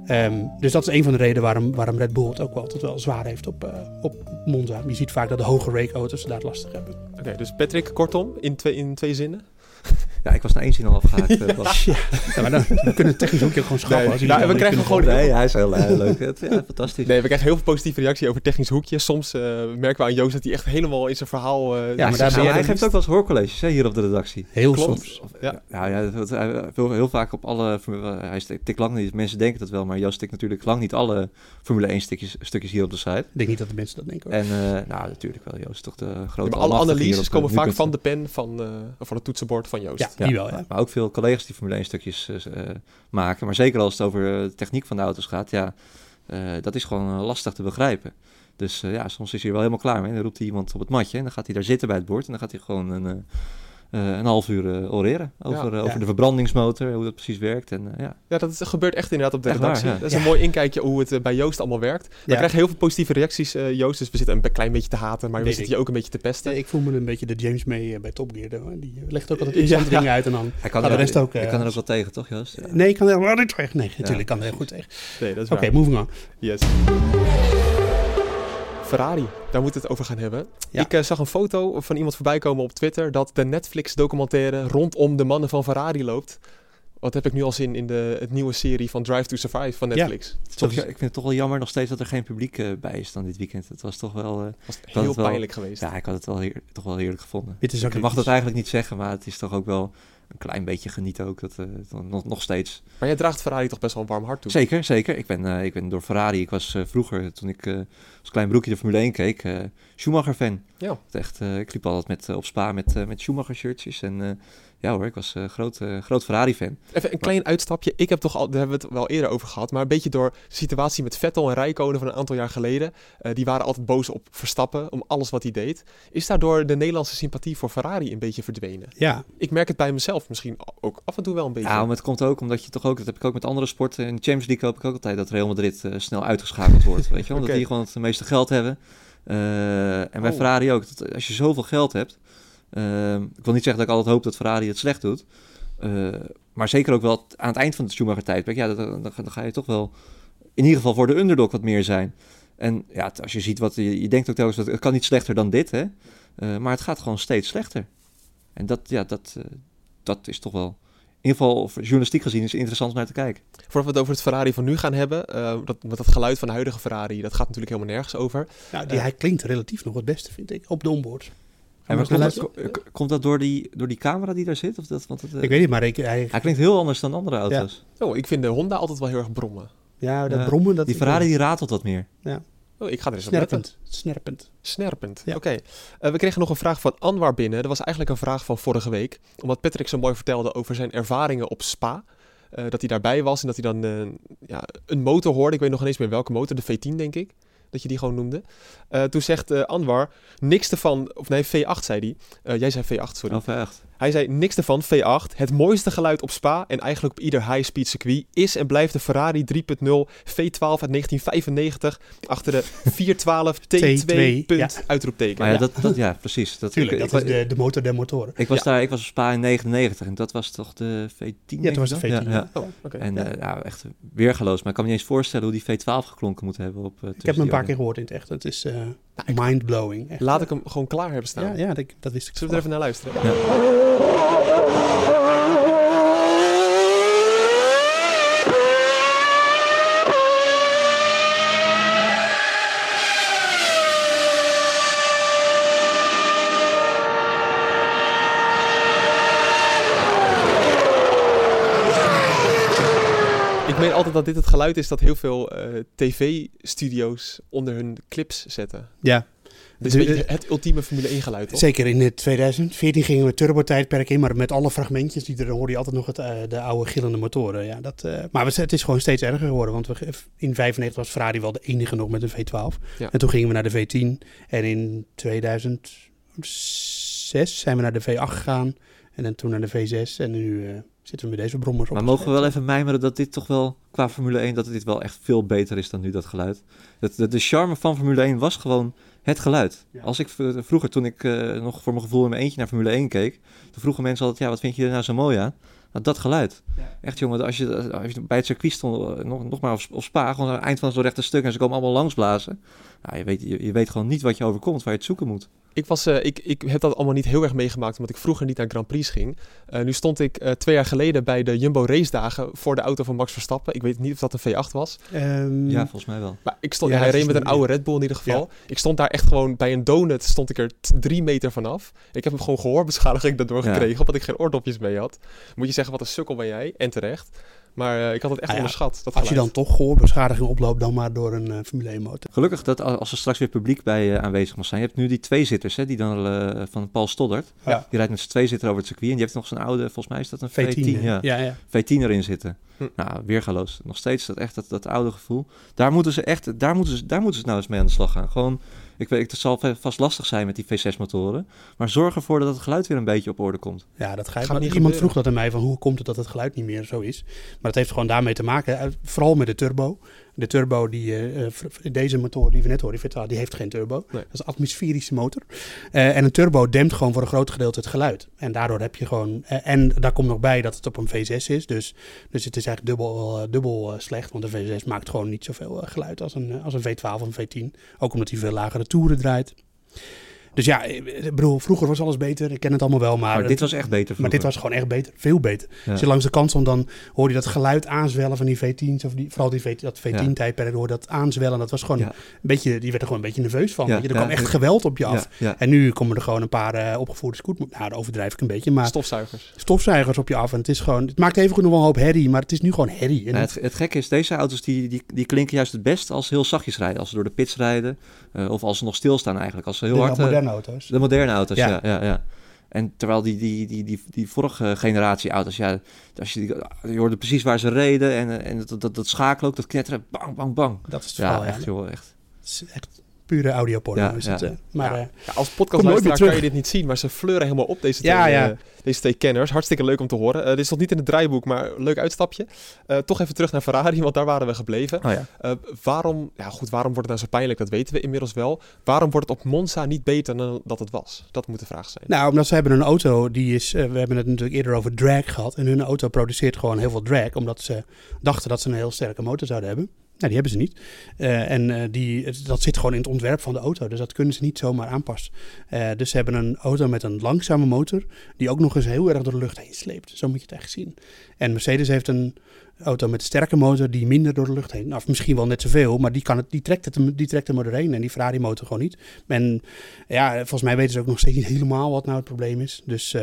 Ehm, dus dat is een van de redenen waarom, waarom Red Bull het ook wel, altijd wel zwaar heeft op, eh, op Monza. Je ziet vaak dat de hoge rake auto's daar lastig hebben. Oké, dus Patrick, kortom, in twee, in twee zinnen. Ja, ik was na één zin al afgehaakt. eh, Bas. Ja, maar dan, we kunnen het technisch ook heel gewoon schrappen. Nee, als nou, we krijgen gewoon- Nee, hij is heel eh, leuk. Het- Ja, fantastisch. Nee, we krijgen heel veel positieve reactie over technisch hoekje. Soms eh, merken we aan Joost dat hij echt helemaal in zijn verhaal... eh, daar Ja, ben maar hij geeft ook wel eens hoorcolleges hè, hier op de redactie. Heel Klopt. soms. Ja. Ja, ja dat, hij wil heel vaak op alle... Hij tikt lang niet, mensen denken dat wel, maar Joost stikt natuurlijk lang niet alle Formule 1 stukjes, stukjes hier op de site. Ik denk niet dat de mensen dat denken. hoor. En eh, nou, natuurlijk wel, Joost is toch de Ja, grote maar alle analyses op, komen eh, vaak van de pen van, eh, van het toetsenbord van Joost. Ja, die wel, ja. Maar ook veel collega's die Formule 1 stukjes eh, eh, maken. Maar zeker als het over eh, de techniek van de auto's gaat, ja, dat is gewoon lastig te begrijpen. Dus ja, soms is hij wel helemaal klaar mee. Dan roept hij iemand op het matje en dan gaat hij daar zitten bij het bord. En dan gaat hij gewoon een, een half uur eh, oreren over, eh, over ja. de verbrandingsmotor, hoe dat precies werkt. En eh, ja, Ja, dat is- gebeurt echt inderdaad op de Echt waar, redactie. ja. Dat is Ja. een mooi inkijkje hoe het eh, bij Joost allemaal werkt. We krijgen heel veel positieve reacties, eh, Joost. Dus we zitten een klein beetje te haten, maar we zitten je ook een beetje te pesten. Nee, ik voel me een beetje de James eh, bij Top Gear. hoor. Die legt ook altijd Ja. interessante dingen uit en dan... hij kan, er, de rest ook, hij eh, kan er ook wel tegen, toch Joost? Ja. Nee, ik kan er niet tegen. Nee, natuurlijk Ja, kan er heel goed tegen. Nee, dat is Oké, moving on. Yes. Ferrari, daar moeten we het over gaan hebben. Ja. Ik eh, zag een foto van iemand voorbij komen op Twitter dat de Netflix-documentaire rondom de mannen van Ferrari loopt. Wat heb ik nu al zin in de het nieuwe serie van Drive to Survive van Ja. Netflix? Toch, ik vind het toch wel jammer nog steeds dat er geen publiek eh, bij is dan dit weekend. Het was toch wel... eh, was heel het wel- pijnlijk geweest. ja, ik had het wel heer- toch wel heerlijk gevonden. Dit is ook Ik mag dat eigenlijk niet zeggen, maar het is toch ook wel een klein beetje genieten ook. Dat, eh, nog, nog steeds. Maar jij draagt Ferrari toch best wel een warm hart toe? Zeker, zeker. Ik ben, eh, ik ben door Ferrari. Ik was eh, vroeger, toen ik als klein broekje de Formule 1 keek, Schumacher-fan. Ja. Echt, ik liep altijd met, op Spa met, met Schumacher-shirtjes. En ja hoor, ik was eh, groot, eh, groot Ferrari-fan. Even een klein uitstapje. Ik heb toch al, daar hebben we het wel eerder over gehad, maar een beetje door de situatie met Vettel en Rijkonen van een aantal jaar geleden. eh, die waren altijd boos op Verstappen om alles wat hij deed. Is daardoor de Nederlandse sympathie voor Ferrari een beetje verdwenen? Ja, Ik merk het bij mezelf misschien ook af en toe wel een beetje. Ja, maar het komt ook omdat je toch ook, dat heb ik ook met andere sporten. In de Champions League hoop ik ook altijd dat Real Madrid eh, snel uitgeschakeld wordt. Weet je wel? Omdat die gewoon het meeste geld hebben. Eh, en bij Oh. Ferrari ook. Dat als je zoveel geld hebt. Eh, ik wil niet zeggen dat ik altijd hoop dat Ferrari het slecht doet. eh, maar zeker ook wel aan het eind van het Schumacher-tijdperk. Ja, dan, dan, dan ga je toch wel in ieder geval voor de underdog wat meer zijn. En ja, als je ziet wat je, je denkt ook telkens, dat het kan niet slechter dan dit, hè? Eh, maar het gaat gewoon steeds slechter. En dat, ja, dat, eh, dat is toch wel, in ieder geval voor journalistiek gezien, is interessant om naar te kijken. Voordat we het over het Ferrari van nu gaan hebben, eh, dat, met dat geluid van de huidige Ferrari, dat gaat natuurlijk helemaal nergens over. nou, die, hij klinkt relatief nog het beste, vind ik, op de onboard. En komt, dat, ko- komt dat door die, door die camera die daar zit? Of dat, want het, eh, Ik weet niet, maar ik, hij, hij klinkt heel anders dan andere auto's. Oh, ik vind de Honda altijd wel heel erg brommen. ja, dat Ja, brommen, dat Die Ferrari die ratelt wat meer. Oh, ik ga er eens op snerpend, snerpend. Snerpend. Ja. Oké. Eh, we kregen nog een vraag van Anwar binnen. Dat was eigenlijk een vraag van vorige week. Omdat Patrick zo mooi vertelde over zijn ervaringen op Spa. Eh, dat hij daarbij was en dat hij dan eh, ja, een motor hoorde. Ik weet nog ineens meer welke motor. De V10 denk ik. Dat je die gewoon noemde. Eh, toen zegt eh, Anwar niks ervan. Of nee, V8 zei hij. Eh, jij zei V8, sorry. Of echt? Hij zei niks ervan, V8. Het mooiste geluid op Spa en eigenlijk op ieder high-speed circuit is en blijft de Ferrari 3.0 V12 uit 1995 achter de 412 T2 punt ja. uitroepteken. Maar ja, Ja. Dat, dat, ja precies. Dat, Tuurlijk, ik, dat ik, is de, de motor der motoren. ik was Ja. daar, ik was op Spa in 99 en dat was toch de V10? denk Ja, toen was het dan? V10. Ja, ja. Oh, oké. En Ja. eh, ja, echt weergeloos. Maar ik kan me niet eens voorstellen hoe die V12 geklonken moet hebben. Op, eh, Ik heb hem een paar keer gehoord in het echt. Het is eh mindblowing. echt. Laat ik hem gewoon klaar hebben staan. Ja, ja dat, dat wist ik. Zullen we er even naar luisteren? Altijd dat dit het geluid is dat heel veel eh, tv-studio's onder hun clips zetten. Ja, De- beetje het ultieme Formule 1 geluid, toch? Zeker in het 2014 gingen we turbo-tijdperk in, maar met alle fragmentjes die er hoorde je altijd nog het, eh, de oude gillende motoren. Ja, dat, eh, maar het is gewoon steeds erger geworden, want we, in 95 was Ferrari wel de enige nog met een V12. Ja. En toen gingen we naar de V10 en in 2006 zijn we naar de V8 gegaan en dan toen naar de V6 en nu zitten we met deze brommers op. Maar mogen we wel even mijmeren dat dit toch wel, qua Formule 1, dat dit wel echt veel beter is dan nu dat geluid. Dat, de, de charme van Formule 1 was gewoon het geluid. Ja. Als ik vroeger, toen ik eh, nog voor mijn gevoel in mijn eentje naar Formule 1 keek, toen vroegen mensen altijd, ja, wat vind je er nou zo mooi aan? Nou, dat geluid. Ja. Echt jongen, als je, als je bij het circuit stond, eh, nog, nog maar op, op Spa, gewoon aan het eind van zo'n rechte stuk en ze komen allemaal langsblazen. Nou, je, weet, je, je weet gewoon niet wat je overkomt, waar je het zoeken moet. Ik, was, eh, ik, ik heb dat allemaal niet heel erg meegemaakt, omdat ik vroeger niet naar Grand Prix ging. Eh, nu stond ik eh, twee jaar geleden bij de Jumbo Race Dagen voor de auto van Max Verstappen. Ik weet niet of dat een V8 was. Ehm, Ja, volgens mij wel. Maar ik stond, Ja, hij reed met een oude Red Bull in ieder geval. Ik stond daar echt gewoon bij een donut, stond ik er drie meter vanaf. Ik heb hem gewoon gehoorbeschadiging daardoor Ja. gekregen, omdat ik geen oordopjes mee had. Moet je zeggen, wat een sukkel ben jij, en terecht. Maar eh, ik had het echt Ah ja, onderschat, dat Als je dan toch gehoorbeschadiging oploopt, dan maar door een eh, Formule 1 motor. Gelukkig dat al- als er straks weer publiek bij eh, aanwezig mag zijn. Je hebt nu die tweezitters, hè, die dan eh, van Paul Stoddard. Ja. Die rijdt met z'n tweezitter over het circuit. En die heeft nog zo'n oude, volgens mij is dat een V10, V10. ja. ja, ja. V10 erin zitten. Hm. Nou, weergaloos. Nog steeds dat echt dat, dat oude gevoel. Daar moeten ze echt, daar moeten ze, daar moeten ze nou eens mee aan de slag gaan. Gewoon, ik weet, het zal vast lastig zijn met die V6 motoren. Maar zorg ervoor dat het geluid weer een beetje op orde komt. Ja, dat ga je. Gaat maar niet Iemand vroeg dat aan mij van hoe komt het dat het geluid niet meer zo is. Maar dat heeft gewoon daarmee te maken. Vooral met de turbo. De turbo die eh, eh, deze motor die we net hoorden, die V12, die heeft geen turbo. Nee. Dat is een atmosferische motor. Eh, en een turbo dempt gewoon voor een groot gedeelte het geluid. En daardoor heb je gewoon. en daar komt nog bij dat het op een V6 is. Dus, dus het is eigenlijk dubbel, dubbel slecht. Want een V6 maakt gewoon niet zoveel geluid als een, als een V12 of een V10. Ook omdat hij veel lagere toeren draait. Dus ja, ik bedoel, vroeger was alles beter. Ik ken het allemaal wel, maar... Maar dit was echt beter Maar dit was gewoon echt beter. Veel beter. Ja. Als je langs de kant stond, dan hoorde je dat geluid aanzwellen van die V10's. Of die, vooral die v, dat Ja. V10-tijdperk hoorde dat aanzwellen. Dat was gewoon Ja. een beetje... Die werd er gewoon een beetje nerveus van. Ja, weet je. Er ja, kwam echt ja. geweld op je af. Ja, ja. En nu komen er gewoon een paar eh, opgevoerde scootmobielen. Nou, dat overdrijf ik een beetje. Maar Stofzuigers. stofzuigers op je af. En het is gewoon... Het maakt even goed nog wel een hoop herrie. Maar het is nu gewoon herrie. En het, het gekke is, deze auto's die, die, die klinken juist het best als ze heel zachtjes rijden. Als ze door de pits rijden. eh, of als ze nog stilstaan eigenlijk. Als ze heel hard... eh, moderne auto's. De moderne auto's, Ja. ja. ja, ja, En terwijl die, die, die, die, die vorige generatie auto's, ja, als je, die- je hoorde precies waar ze reden en, en dat, dat, dat schakelen ook, dat knetteren, bang, bang, bang. Dat is het Ja, verhaal, ja. echt joh, echt. Het is echt pure audioporno Ja, is het. maar Ja. eh, Ja, als podcastluisteraar kan je dit niet zien, maar ze fleuren helemaal op, deze twee, eh, deze twee kenners. Hartstikke leuk om te horen. Eh, dit is nog niet in het draaiboek, maar leuk uitstapje. Eh, toch even terug naar Ferrari, want daar waren we gebleven. Oh ja. Eh, waarom, ja goed, waarom wordt het nou zo pijnlijk? Dat weten we inmiddels wel. Waarom wordt het op Monza niet beter dan dat het was? Dat moet de vraag zijn. Nou, omdat ze hebben een auto die is. we hebben het natuurlijk eerder over drag gehad. En hun auto produceert gewoon heel veel drag. Omdat ze dachten dat ze een heel sterke motor zouden hebben. Nou, die hebben ze niet. Eh, en eh, die, dat zit gewoon in het ontwerp van de auto. Dus dat kunnen ze niet zomaar aanpassen. Eh, dus ze hebben een auto met een langzame motor. Die ook nog eens heel erg door de lucht heen sleept. Zo moet je het echt zien. En Mercedes heeft een auto met een sterke motor die minder door de lucht heen. Of misschien wel net zoveel, maar die, kan het, die, trekt het, die trekt hem doorheen. En die Ferrari motor gewoon niet. En ja, volgens mij weten ze ook nog steeds niet helemaal wat nou het probleem is. Dus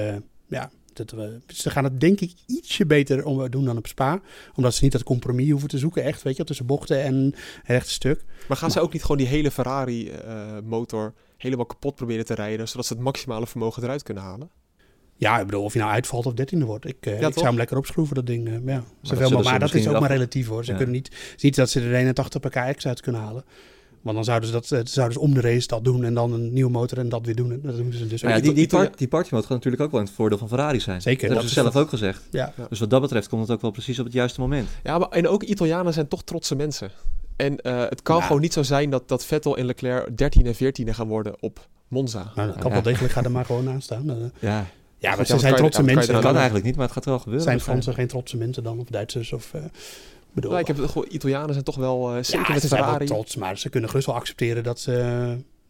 ja, dat, we- ze gaan het denk ik ietsje beter om, doen dan op Spa. Omdat ze niet dat compromis hoeven te zoeken, echt, weet je, tussen bochten en het rechte stuk. Maar gaan ze ook niet gewoon die hele Ferrari-motor helemaal kapot proberen te rijden, zodat ze het maximale vermogen eruit kunnen halen? Ja, ik bedoel, of je nou uitvalt of dertiende wordt. Ik, eh, Ja, ik zou hem lekker opschroeven, dat ding. eh, ja, maar, ze maar dat is ook maar relatief hoor. Ze Ja. kunnen niet, het is niet dat ze er 81 pk extra uit kunnen halen. Want dan zouden ze, dat, eh, zouden ze om de race dat doen en dan een nieuwe motor en dat weer doen. En dat doen ze dus ja, die, die, part, die party mode gaat natuurlijk ook wel in het voordeel van Ferrari zijn. Zeker, Dat dat hebben ze is zelf ook gezegd. Ja. Dus wat dat betreft komt het ook wel precies op het juiste moment. Ja, maar en ook Italianen zijn toch trotse mensen. En eh, het kan Ja. gewoon niet zo zijn dat, dat Vettel en Leclerc 13 en 14 gaan worden op Monza. Nou, dat kan Ja. wel degelijk, ga er maar gewoon aan staan. Eh, Ja, ja, maar ze zijn trotse je mensen. dat kan eigenlijk niet, maar het gaat wel gebeuren. Zijn. Fransen geen trotse mensen dan? Of Duitsers? Of, eh, bedoel, Ja, ik heb het gewoon, Italianen zijn toch wel, eh, zeker ja, met ze zijn wel Ferrari. trots, maar ze kunnen gerust wel accepteren dat ze...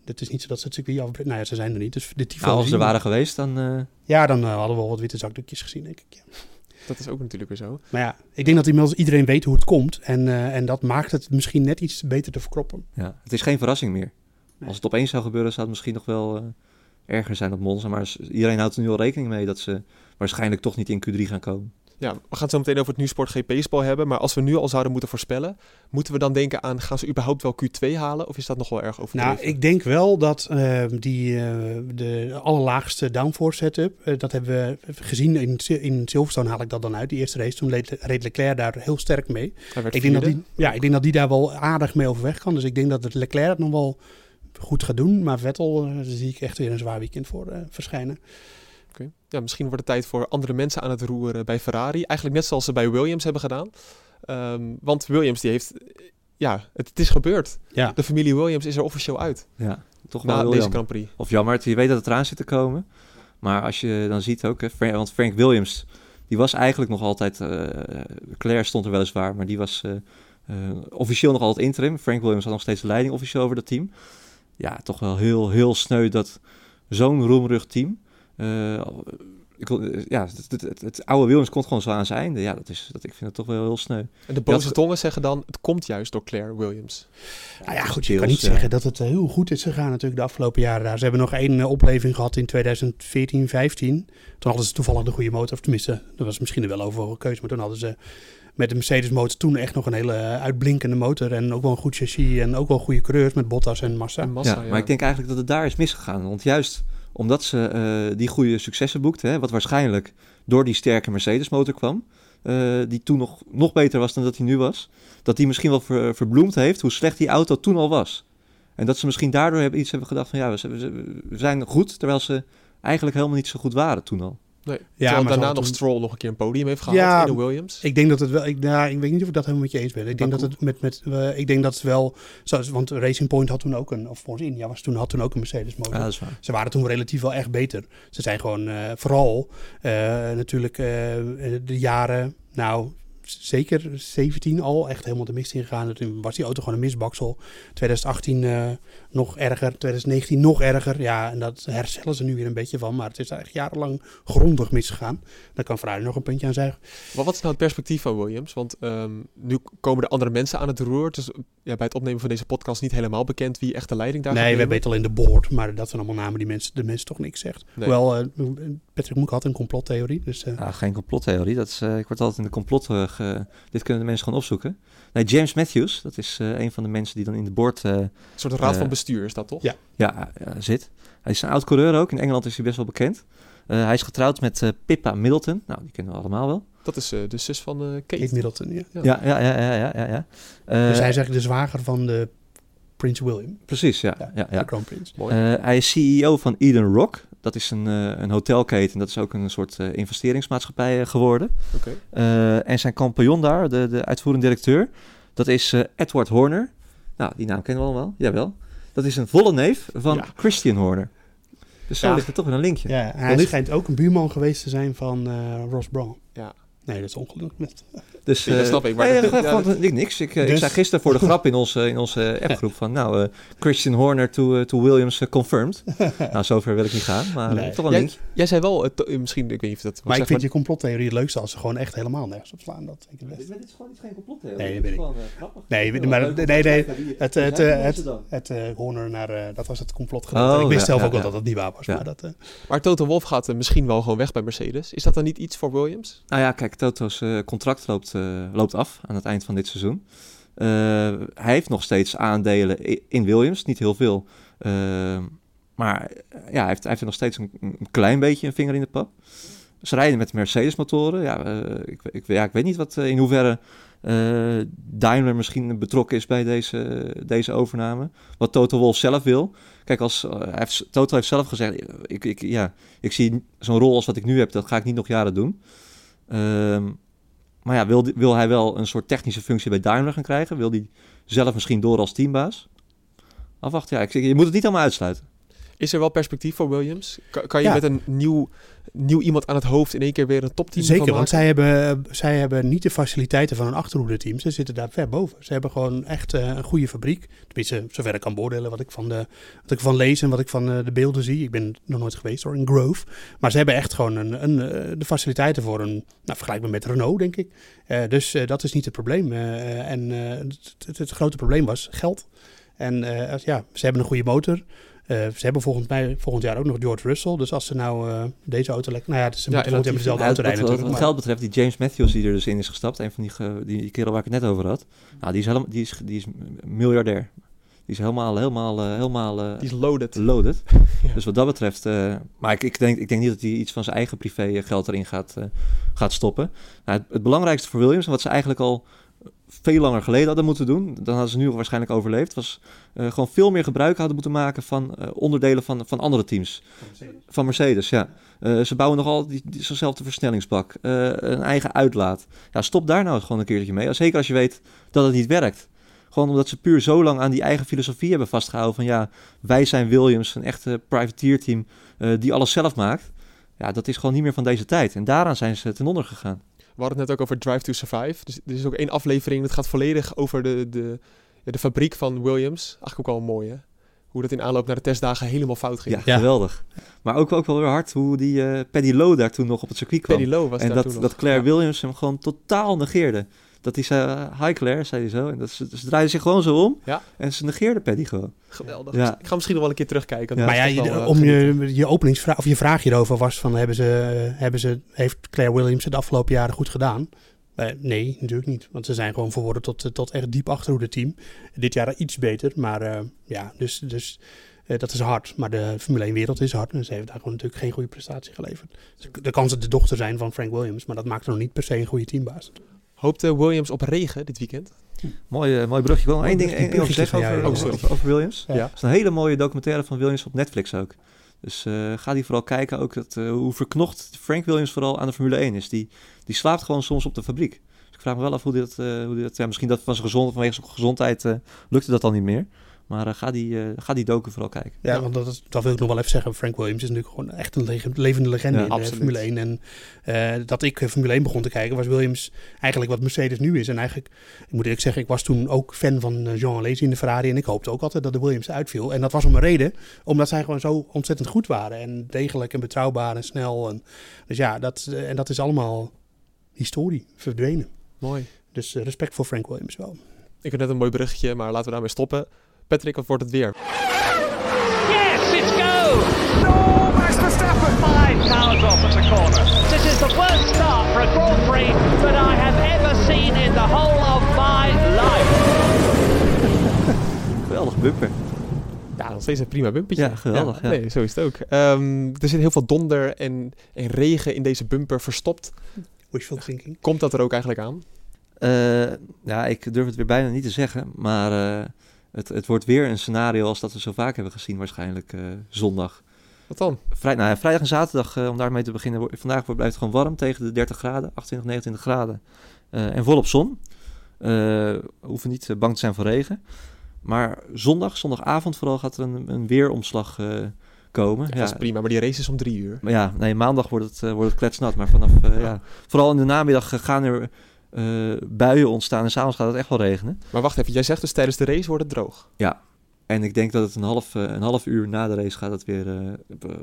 Het is niet zo dat ze het circuit afbreken. Nou ja, ze zijn er niet. Dus de tifo Nou, als ze er waren geweest, dan... eh, Ja, dan eh, hadden we wel wat witte zakdoekjes gezien, denk ik. Ja. Dat is ook natuurlijk weer zo. Maar ja, ik denk dat inmiddels iedereen weet hoe het komt. En, eh, en dat maakt het misschien net iets beter te verkroppen. ja, het is geen verrassing meer. Nee. Als het opeens zou gebeuren, zou het misschien nog wel eh, erger zijn op Monza. Maar iedereen houdt er nu al rekening mee dat ze waarschijnlijk toch niet in Q3 gaan komen. Ja, we gaan het zo meteen over het NuSport GP-spel hebben. Maar als we nu al zouden moeten voorspellen, moeten we dan denken aan, gaan ze überhaupt wel Q2 halen? Of is dat nog wel erg overdreven? Nou, ik denk wel dat eh, die, eh, de allerlaagste downforce setup, eh, dat hebben we gezien in, in Silverstone haal ik dat dan uit. Die eerste race, toen reed, Leclerc daar heel sterk mee. Ik denk, dat die, ja, ik denk dat die daar wel aardig mee overweg kan. Dus ik denk dat het Leclerc het nog wel goed gaat doen. Maar Vettel, eh, zie ik echt weer een zwaar weekend voor verschijnen. Ja, misschien wordt het tijd voor andere mensen aan het roeren bij Ferrari. Eigenlijk net zoals ze bij Williams hebben gedaan. Ehm, want Williams die heeft... Ja, het, het is gebeurd. Ja. De familie Williams is er officieel uit. Ja, toch wel Na deze. Grand Prix. Of jammer, je weet dat het eraan zit te komen. Maar als je dan ziet ook, hè, want Frank Williams, die was eigenlijk nog altijd, eh Claire stond er weliswaar, maar die was eh, eh, officieel nog altijd interim. Frank Williams had nog steeds de leiding officieel over dat team. Ja, toch wel heel, heel sneu dat zo'n roemrug team, ik wil, eh, ja, het, het, het, het oude Williams komt gewoon zo aan zijn einde. Ja, dat is, dat, ik vind het toch wel heel sneu. En de boze had- tongen zeggen dan, het komt juist door Claire Williams. Nou ja, goed, je kan niet ja. zeggen dat het eh, heel goed is gegaan natuurlijk de afgelopen jaren daar. Ze hebben nog één eh, opleving gehad in 2014, 15. Toen hadden ze toevallig de goede motor, of tenminste, dat was misschien wel overal keuze, maar toen hadden ze met de Mercedes motor toen echt nog een hele eh, uitblinkende motor en ook wel een goed chassis en ook wel goede coureurs met Bottas en Massa. En Massa, ja, maar ik denk eigenlijk dat het daar is misgegaan. Want juist omdat ze eh, die goede successen boekten, hè, wat waarschijnlijk door die sterke Mercedes-motor kwam, eh, die toen nog, nog beter was dan dat hij nu was, dat die misschien wel ver- verbloemd heeft hoe slecht die auto toen al was. En dat ze misschien daardoor hebben, iets hebben gedacht van ja, we zijn goed, terwijl ze eigenlijk helemaal niet zo goed waren toen al. Nee. Ja, maar daarna nog hadden Stroll nog een keer een podium heeft gehad Ja, in de Williams. Ik denk dat het wel. Ik, nou, ik weet niet of ik dat helemaal met je eens ben. Ik denk dat het met. met eh, ik denk dat het wel. Zoals, want Racing Point had toen ook een. Of Force India was toen, had toen ook een Mercedes motor. Ja, dat is waar. Ze waren toen relatief wel echt beter. Ze zijn gewoon eh, vooral eh, natuurlijk de jaren. Nou, zeker 17 al echt helemaal de mist ingegaan. Toen was die auto gewoon een misbaksel. 2018 eh, nog erger, 2019 nog erger. Ja, en dat herstellen ze nu weer een beetje van. Maar het is echt jarenlang grondig misgegaan. Daar kan Ferrari nog een puntje aan zeggen. Maar wat is nou het perspectief van Williams? Want ehm, nu komen er andere mensen aan het roer. Dus ja, bij het opnemen van deze podcast niet helemaal bekend wie echt de leiding daar Nee, we weten al in de board. Maar dat zijn allemaal namen die mensen, de mensen toch niks zegt. Nee. Hoewel, eh, Patrick Moek had een complottheorie. Dus eh, Ja, geen complottheorie. Dat is, ik word altijd in de complot... eh, dit kunnen de mensen gewoon opzoeken. Nee, James Matthews, dat is eh, een van de mensen die dan in de board eh, Een soort raad van bestuur is dat toch? ja. ja, zit. Hij is een oud coureur ook. In Engeland is hij best wel bekend. Eh, hij is getrouwd met eh, Pippa Middleton. Nou, die kennen we allemaal wel. Dat is eh, de zus van eh, Kate. Kate Middleton, ja. Ja. Ja, ja, ja, ja, ja. Eh, Dus hij is eigenlijk de zwager van de Prins William. Precies, ja. Ja, ja, ja. de kroonprins. Mooi. Eh, hij is CEO van Eden Rock. Dat is een, eh, een hotelketen. Dat is ook een soort eh, investeringsmaatschappij eh, geworden. Oké. Eh, en zijn compagnon daar, de, de uitvoerende directeur, dat is eh, Edward Horner. Nou, die naam kennen we allemaal. Jawel. Dat is een volle neef van Ja. Christian Horner. Dus zo Ja. ligt er toch weer een linkje. Ja, hij schijnt ook een buurman geweest te zijn van eh, Ross Brown. Ja. Nee, dat is ongelukkig. Met... Dus, Ja, dat eh, snap ik, maar- nee, ja, gewoon dat- niks, niks. Ik, eh, ik Dus- zei gisteren voor de grap in onze, in onze appgroep van... Nou, eh, Christian Horner to, eh, to Williams eh, confirmed. nou, zover wil ik niet gaan, maar eh, Nee. toch wel Jij, zei wel, eh, to- eh, misschien, ik weet niet of dat... Maar ik zeg vind je complottheorie het leukste als ze gewoon echt helemaal nergens op slaan. Dat ik het dit is gewoon niet geen complottheorie. Nee, dat ik. gewoon grappig. Nee, maar- nee, nee, Het, eh, het, eh, het, het eh, Horner naar, eh, dat was het complot Oh, ik wist ja, zelf ja, ook wel ja. dat het niet waar was. Ja. Maar dat, eh, Maar Toto Wolff gaat eh, misschien wel gewoon weg bij Mercedes. Is dat dan niet iets voor Williams? Nou ja, kijk, Toto's eh, contract loopt, eh, loopt af aan het eind van dit seizoen. Eh, hij heeft nog steeds aandelen in Williams, niet heel veel. Eh, maar eh, ja, hij heeft, heeft nog steeds een, een klein beetje een vinger in de pap. Ze rijden met Mercedes-motoren. Ja, ik, ik, ja, ik weet niet wat, in hoeverre eh, Daimler misschien betrokken is bij deze, deze overname. Wat Toto Wolff zelf wil. Kijk, als, heeft, Toto heeft zelf gezegd, ik, ik, ja, ik zie zo'n rol als wat ik nu heb, dat ga ik niet nog jaren doen. Ehm, maar ja, wil, wil hij wel een soort technische functie bij Daimler gaan krijgen? Wil hij zelf misschien door als teambaas? Afwachten, ja. Ik, zeg, je moet het niet allemaal uitsluiten. Is er wel perspectief voor Williams? Kan, kan je Ja. met een nieuw, nieuw iemand aan het hoofd in één keer weer een topteam Zeker, van want zij hebben, zij hebben niet de faciliteiten van een achterhoede-team. Ze zitten daar ver boven. Ze hebben gewoon echt eh, een goede fabriek. Tenminste, zover ik kan beoordelen wat ik van, de, wat ik van lees en wat ik van eh, de beelden zie. Ik ben nog nooit geweest hoor, in Grove. Maar ze hebben echt gewoon een, een, eh, de faciliteiten voor een, nou vergelijkbaar met Renault denk ik. Dus dat is niet het probleem. En het, het, het grote probleem was geld. En ja, ze hebben een goede motor. Eh, ze hebben volgens mij volgend jaar ook nog George Russell. Dus als ze nou eh, deze auto lekker... Nou ja, ze Ja, moeten met dezelfde auto wat, rijden wat, natuurlijk. wat maar- geld betreft, die James Matthews die er dus in is gestapt, een van die, die kerel waar ik het net over had, nou, die, is helemaal, die, is, die is miljardair. Die is helemaal, helemaal, eh, helemaal eh, Die is loaded. loaded. Ja. Dus wat dat betreft, eh, maar ik, ik, denk, ik denk niet dat hij iets van zijn eigen privé geld erin gaat, eh, gaat stoppen. Nou, het, het belangrijkste voor Williams, en wat ze eigenlijk al veel langer geleden hadden moeten doen, dan hadden ze nu waarschijnlijk overleefd, was eh, gewoon veel meer gebruik hadden moeten maken van eh, onderdelen van, van andere teams. Van Mercedes, ja. Eh, ze bouwen nogal die, die, zo'nzelfde versnellingsbak, een eigen uitlaat. Ja, stop daar nou gewoon een keertje mee. Zeker als je weet dat het niet werkt. Gewoon omdat ze puur zo lang aan die eigen filosofie hebben vastgehouden van ja, wij zijn Williams, een echte privateerteam eh die alles zelf maakt. Ja, dat is gewoon niet meer van deze tijd. En daaraan zijn ze ten onder gegaan. We hadden het net ook over Drive to Survive. Dus er is ook één aflevering, dat gaat volledig over de, de, ja, de fabriek van Williams. Eigenlijk ook wel mooi, hè? Hoe dat in aanloop naar de testdagen helemaal fout ging. Ja, Ja. geweldig. Maar ook, ook wel weer hard hoe die eh Paddy Lowe daar toen nog op het circuit kwam. Paddy Lowe was en daar dat, toen dat Claire Ja. Williams hem gewoon totaal negeerde. Dat hij zei, eh, hi Claire, zei hij zo. En dat ze, ze draaide zich gewoon zo om. Ja. En ze negeerde Paddy gewoon. Geweldig. Ja. Ik ga misschien nog wel een keer terugkijken. Ja. Maar ja, is je, wel, om eh, je, je openingsvraag of je vraag hierover was van hebben ze, hebben ze, heeft Claire Williams het de afgelopen jaren goed gedaan? Eh, nee, natuurlijk niet. Want ze zijn gewoon verworden tot, tot echt diep achterhoede team. Dit jaar iets beter, maar eh, ja, dus, dus eh, dat is hard. Maar de Formule 1 wereld is hard en ze heeft daar gewoon natuurlijk geen goede prestatie geleverd. Dus Dan kan ze de dochter zijn van Frank Williams, maar dat maakt er nog niet per se een goede teambaas. Hoopt eh, Williams op regen dit weekend? Mooi, eh, mooi brugje. Ik wil nog één ding één ding over zeggen over, Williams. Ja. Is een hele mooie documentaire van Williams op Netflix ook. Dus eh, ga die vooral kijken. Ook dat, eh, hoe verknocht Frank Williams vooral aan de Formule 1 is. Die, die slaapt gewoon soms op de fabriek. Dus ik vraag me wel af hoe dit, eh, hoe dit ja, misschien dat van zijn gezond, vanwege zijn gezondheid eh, lukte dat al niet meer. Maar eh, ga, die, eh, ga die docu vooral kijken. Ja, want dat, is- dat wil ik nog wel even zeggen. Frank Williams is natuurlijk gewoon echt een leg- levende legende Ja, in de absoluut. Formule 1. En eh, dat ik eh, Formule 1 begon te kijken, was Williams eigenlijk wat Mercedes nu is. En eigenlijk, ik moet eerlijk zeggen, ik was toen ook fan van eh, Jean Alesi in de Ferrari. En ik hoopte ook altijd dat de Williams uitviel. En dat was om een reden, omdat zij gewoon zo ontzettend goed waren. En degelijk en betrouwbaar en snel. En, dus ja, dat, eh, en dat is allemaal historie, verdwenen. Mooi. Dus eh, respect voor Frank Williams wel. Ik heb net een mooi berichtje, maar laten we daarmee stoppen. Patrick, wat wordt het weer? Yes, it's go! No, Max Verstappen! Five cars off at the corner. This is the worst start for a Grand Prix that I have ever seen in the whole of my life. Geweldig bumper. Ja, nog steeds een prima bumpertje. Ja, geweldig, ja. Nee, zo is het ook. Ehm, er zit heel veel donder en, en regen in deze bumper verstopt. Wishful thinking. Komt dat er ook eigenlijk aan? Eh, ja, ik durf het weer bijna niet te zeggen, maar eh, het, het wordt weer een scenario als dat we zo vaak hebben gezien, waarschijnlijk eh, zondag. Wat dan? Vrij, nou vrijdag en zaterdag, eh, om daarmee te beginnen, vandaag wordt- blijft het gewoon warm tegen de 30 graden, 28, 29 graden. Eh, en volop zon. We hoeven niet bang te zijn voor regen. Maar zondag, zondagavond vooral, gaat er een, een weeromslag komen. Ja, dat is prima, maar die race is om drie uur. Maar ja, nee, maandag wordt het, wordt het kletsnat. Maar vanaf, ja. Vooral in de namiddag gaan er buien ontstaan. En s'avonds gaat het echt wel regenen. Maar wacht even, jij zegt dus tijdens de race wordt het droog. En ik denk dat het een half, eh, een half uur na de race gaat het, weer, eh,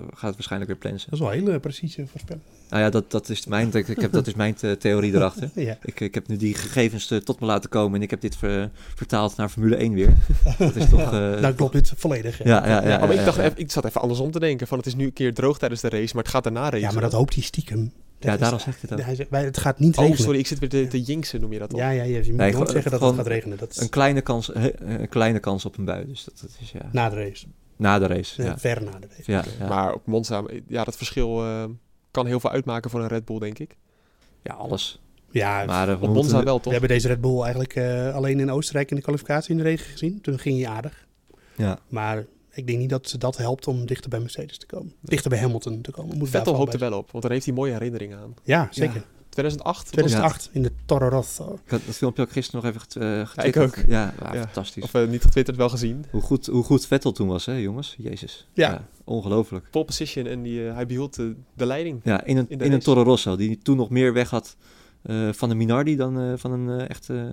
gaat het waarschijnlijk weer plensen. Dat is wel een hele precieze voorspelling. Nou ja, dat, dat, is, mijn, ik, heb, dat is mijn eh, theorie erachter. Ja. Ik, ik heb nu die gegevens eh, tot me laten komen en ik heb dit ver- vertaald naar Formule 1 weer. Dat is toch... eh, Nou klopt dit volledig. hè. Ja, ja, ja. Oh, maar ik, dacht, ja. even- ik zat even andersom te denken. Van het is nu een keer droog tijdens de race, maar het gaat daarna racen. Ja, maar dat hoopt hij stiekem. Ja, daarom zeg ik het ook. Hij zegt, wij- het gaat niet Oh, regenen. sorry, ik zit weer te, te jinksen, noem je dat al. Ja, ja, je moet Nee, nooit zeggen dat het gaat regenen. Dat is Een kleine kans, een kleine kans op een bui. Dus dat, dat is ja, na de race. na de race. Ja, Ja, Ver na de race. ja, ja. Maar op Monza, ja, dat verschil eh, kan heel veel uitmaken voor een Red Bull, denk ik. ja alles. Ja, Maar eh, we Op moeten- Monza wel, we toch? hebben deze Red Bull eigenlijk eh, alleen in Oostenrijk in de kwalificatie in de regen gezien. Toen ging hij aardig. Ja. Maar ik denk niet dat ze dat helpt om dichter bij Mercedes te komen. Dichter bij Hamilton te komen. Moet Vettel hoopt er wel op, want daar heeft hij mooie herinneringen aan. Ja, zeker. 2008? 2008 in de Toro Rosso. Ik had dat filmpje ook gisteren nog even get- eh, ik ook. Ja, ja, Ja. fantastisch. Of eh, niet getwitterd, wel gezien. Hoe goed, hoe goed Vettel toen was, hè, jongens? Jezus. Ja. ongelooflijk. Pole position en die, eh, hij behield de, de leiding. Ja, in een, In een. Toro Rosso, die toen nog meer weg had eh, van een Minardi dan eh, van een eh, echt eh,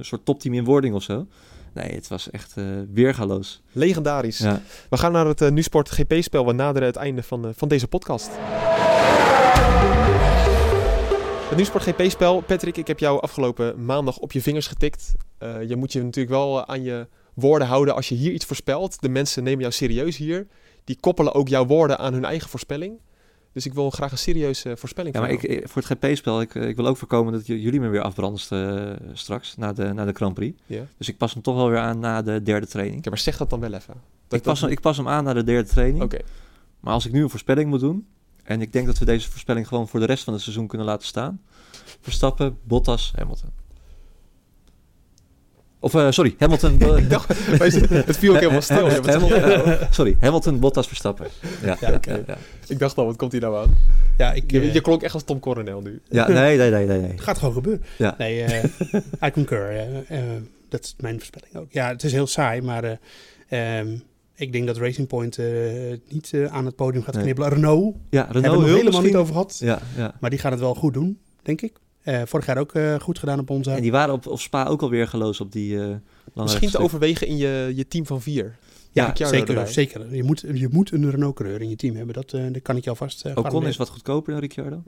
soort topteam in wording of zo. Nee, het was echt eh weergaloos. Legendarisch. Ja. We gaan naar het uh, NuSport GP-spel. We naderen het einde van, eh, van deze podcast. Het NuSport GP-spel. Patrick, ik heb jou afgelopen maandag op je vingers getikt. Eh, je moet je natuurlijk wel eh, aan je woorden houden als je hier iets voorspelt. De mensen nemen jou serieus hier. Die koppelen ook jouw woorden aan hun eigen voorspelling. Dus ik wil graag een serieuze voorspelling Ja, maar ik, eh, voor het GP-spel, ik, eh, ik wil ook voorkomen dat jullie me weer afbranden eh, straks, na de, na de Grand Prix. Ja. Dus ik pas hem toch wel weer aan na de derde training. Oké, maar zeg dat dan wel even. Dat Ik pas, dat- hem, ik pas hem aan na de derde training. Oké, Maar als ik nu een voorspelling moet doen, en ik denk dat we deze voorspelling gewoon voor de rest van het seizoen kunnen laten staan. Verstappen, Bottas, Hamilton. Of, eh, sorry, Hamilton... ik dacht, het viel ook helemaal stil. Hamilton- nou? sorry, Hamilton, Bottas, Verstappen. Ja, Ja, oké. ja. Ik dacht al, wat komt hier nou aan? Ja, ik, Je, eh, je klonk echt als Tom Coronel nu. Ja, nee, nee, nee, nee. gaat gewoon gebeuren. Ja. Nee, eh I concur. eh, eh, dat is mijn voorspelling ook. Ja, het is heel saai, maar eh, ehm, ik denk dat Racing Point eh, niet eh, aan het podium gaat Nee. knippelen. Renault, Ja, hebben we Renault het nog wil helemaal misschien... niet over gehad. Ja, ja. Maar die gaat het wel goed doen, denk ik. Eh, vorig jaar ook eh, goed gedaan op onze. En die waren op, op Spa ook alweer geloos op die eh lange Misschien te overwegen in je, je team van vier. ja, zeker. erbij. zeker. Je, moet, je moet een Renault-coureur in je team hebben. Dat, eh, dat kan ik je alvast uh, Ocon is wat goedkoper dan Ricciardo.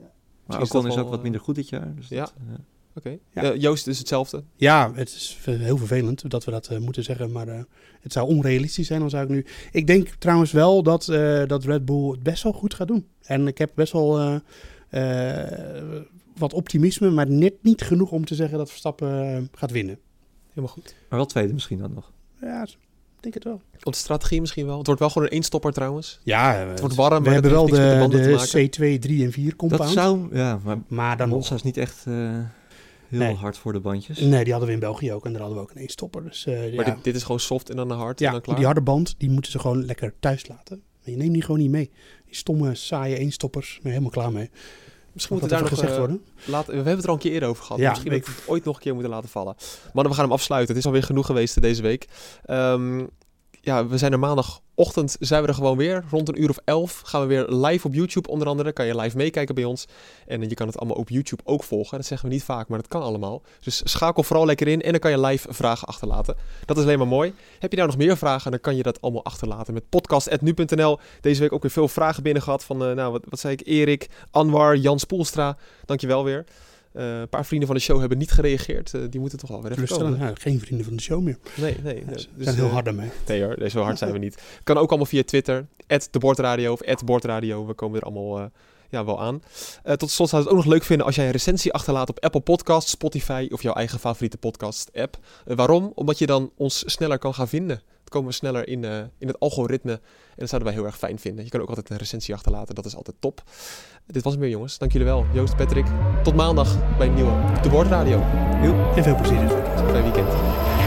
Maar is Ocon is wel, ook wat minder goed dit jaar. Dus ja. dat, Oké. Ja. Joost is hetzelfde. Ja, het is heel vervelend dat we dat eh, moeten zeggen, maar eh, het zou onrealistisch zijn, dan zou ik nu... Ik denk trouwens wel dat, eh, dat Red Bull het best wel goed gaat doen. En ik heb best wel eh, eh, wat optimisme, maar net niet genoeg om te zeggen dat Verstappen eh, gaat winnen. Helemaal goed. maar wel tweede misschien dan nog. Ja, ik denk het wel. Op de strategie misschien wel. Het wordt wel gewoon een eenstopper trouwens. Ja, eh, Het wordt warm, we maar hebben wel de de, banden te de maken. C2, 3 en 4 compound. Dat zou... Ja, maar Maar dan nog. Monza is niet echt eh, heel Nee. hard voor de bandjes. Nee, die hadden we in België ook en daar hadden we ook een eenstopper. Dus eh, Maar ja, dit, dit is gewoon soft en dan een hard en ja dan klaar. die harde band, die moeten ze gewoon lekker thuis laten. Maar je neemt die gewoon niet mee. Die stomme, saaie eenstoppers, ben je helemaal klaar mee. Misschien Moet dat daar nog gezegd gezegd worden? Laten, we hebben het er al een keer eerder over gehad. Ja, Misschien weet dat we het ooit nog een keer moeten laten vallen. Mannen, we gaan hem afsluiten. Het is alweer genoeg geweest deze week. Ehm, ja, we zijn er maandagochtend, zijn we er gewoon weer. Rond een uur of elf gaan we weer live op YouTube onder andere. Kan je live meekijken bij ons. En je kan het allemaal op YouTube ook volgen. Dat zeggen we niet vaak, maar dat kan allemaal. Dus schakel vooral lekker in en dan kan je live vragen achterlaten. Dat is alleen maar mooi. Heb je nou nog meer vragen, dan kan je dat allemaal achterlaten met podcast.nu.nl. Deze week ook weer veel vragen binnen gehad van, uh, nou, wat, wat zei ik, Erik, Anwar, Jan Spoelstra. Dankjewel weer. Uh, een paar vrienden van de show hebben niet gereageerd. Uh, die moeten toch wel weer even komen. Nou, geen vrienden van de show meer. Nee, nee. Ja, nee. ze Dus, zijn heel uh, hard daarmee. Nee hoor, nee, zo hard zijn we niet. Kan ook allemaal via Twitter. @debordradio of @bordradio. We komen er allemaal ja, wel aan. Uh, tot slot zou ik het ook nog leuk vinden als jij een recensie achterlaat op Apple Podcasts, Spotify of jouw eigen favoriete podcast app. Uh, waarom? Omdat je dan ons sneller kan gaan vinden. Komen we sneller in, uh, in het algoritme. En dat zouden wij heel erg fijn vinden. Je kan ook altijd een recensie achterlaten. Dat is altijd top. Dit was het weer jongens. Dank jullie wel. Joost, Patrick. Tot maandag bij een nieuwe De Bordradio. En veel plezier dit weekend. Fijn weekend.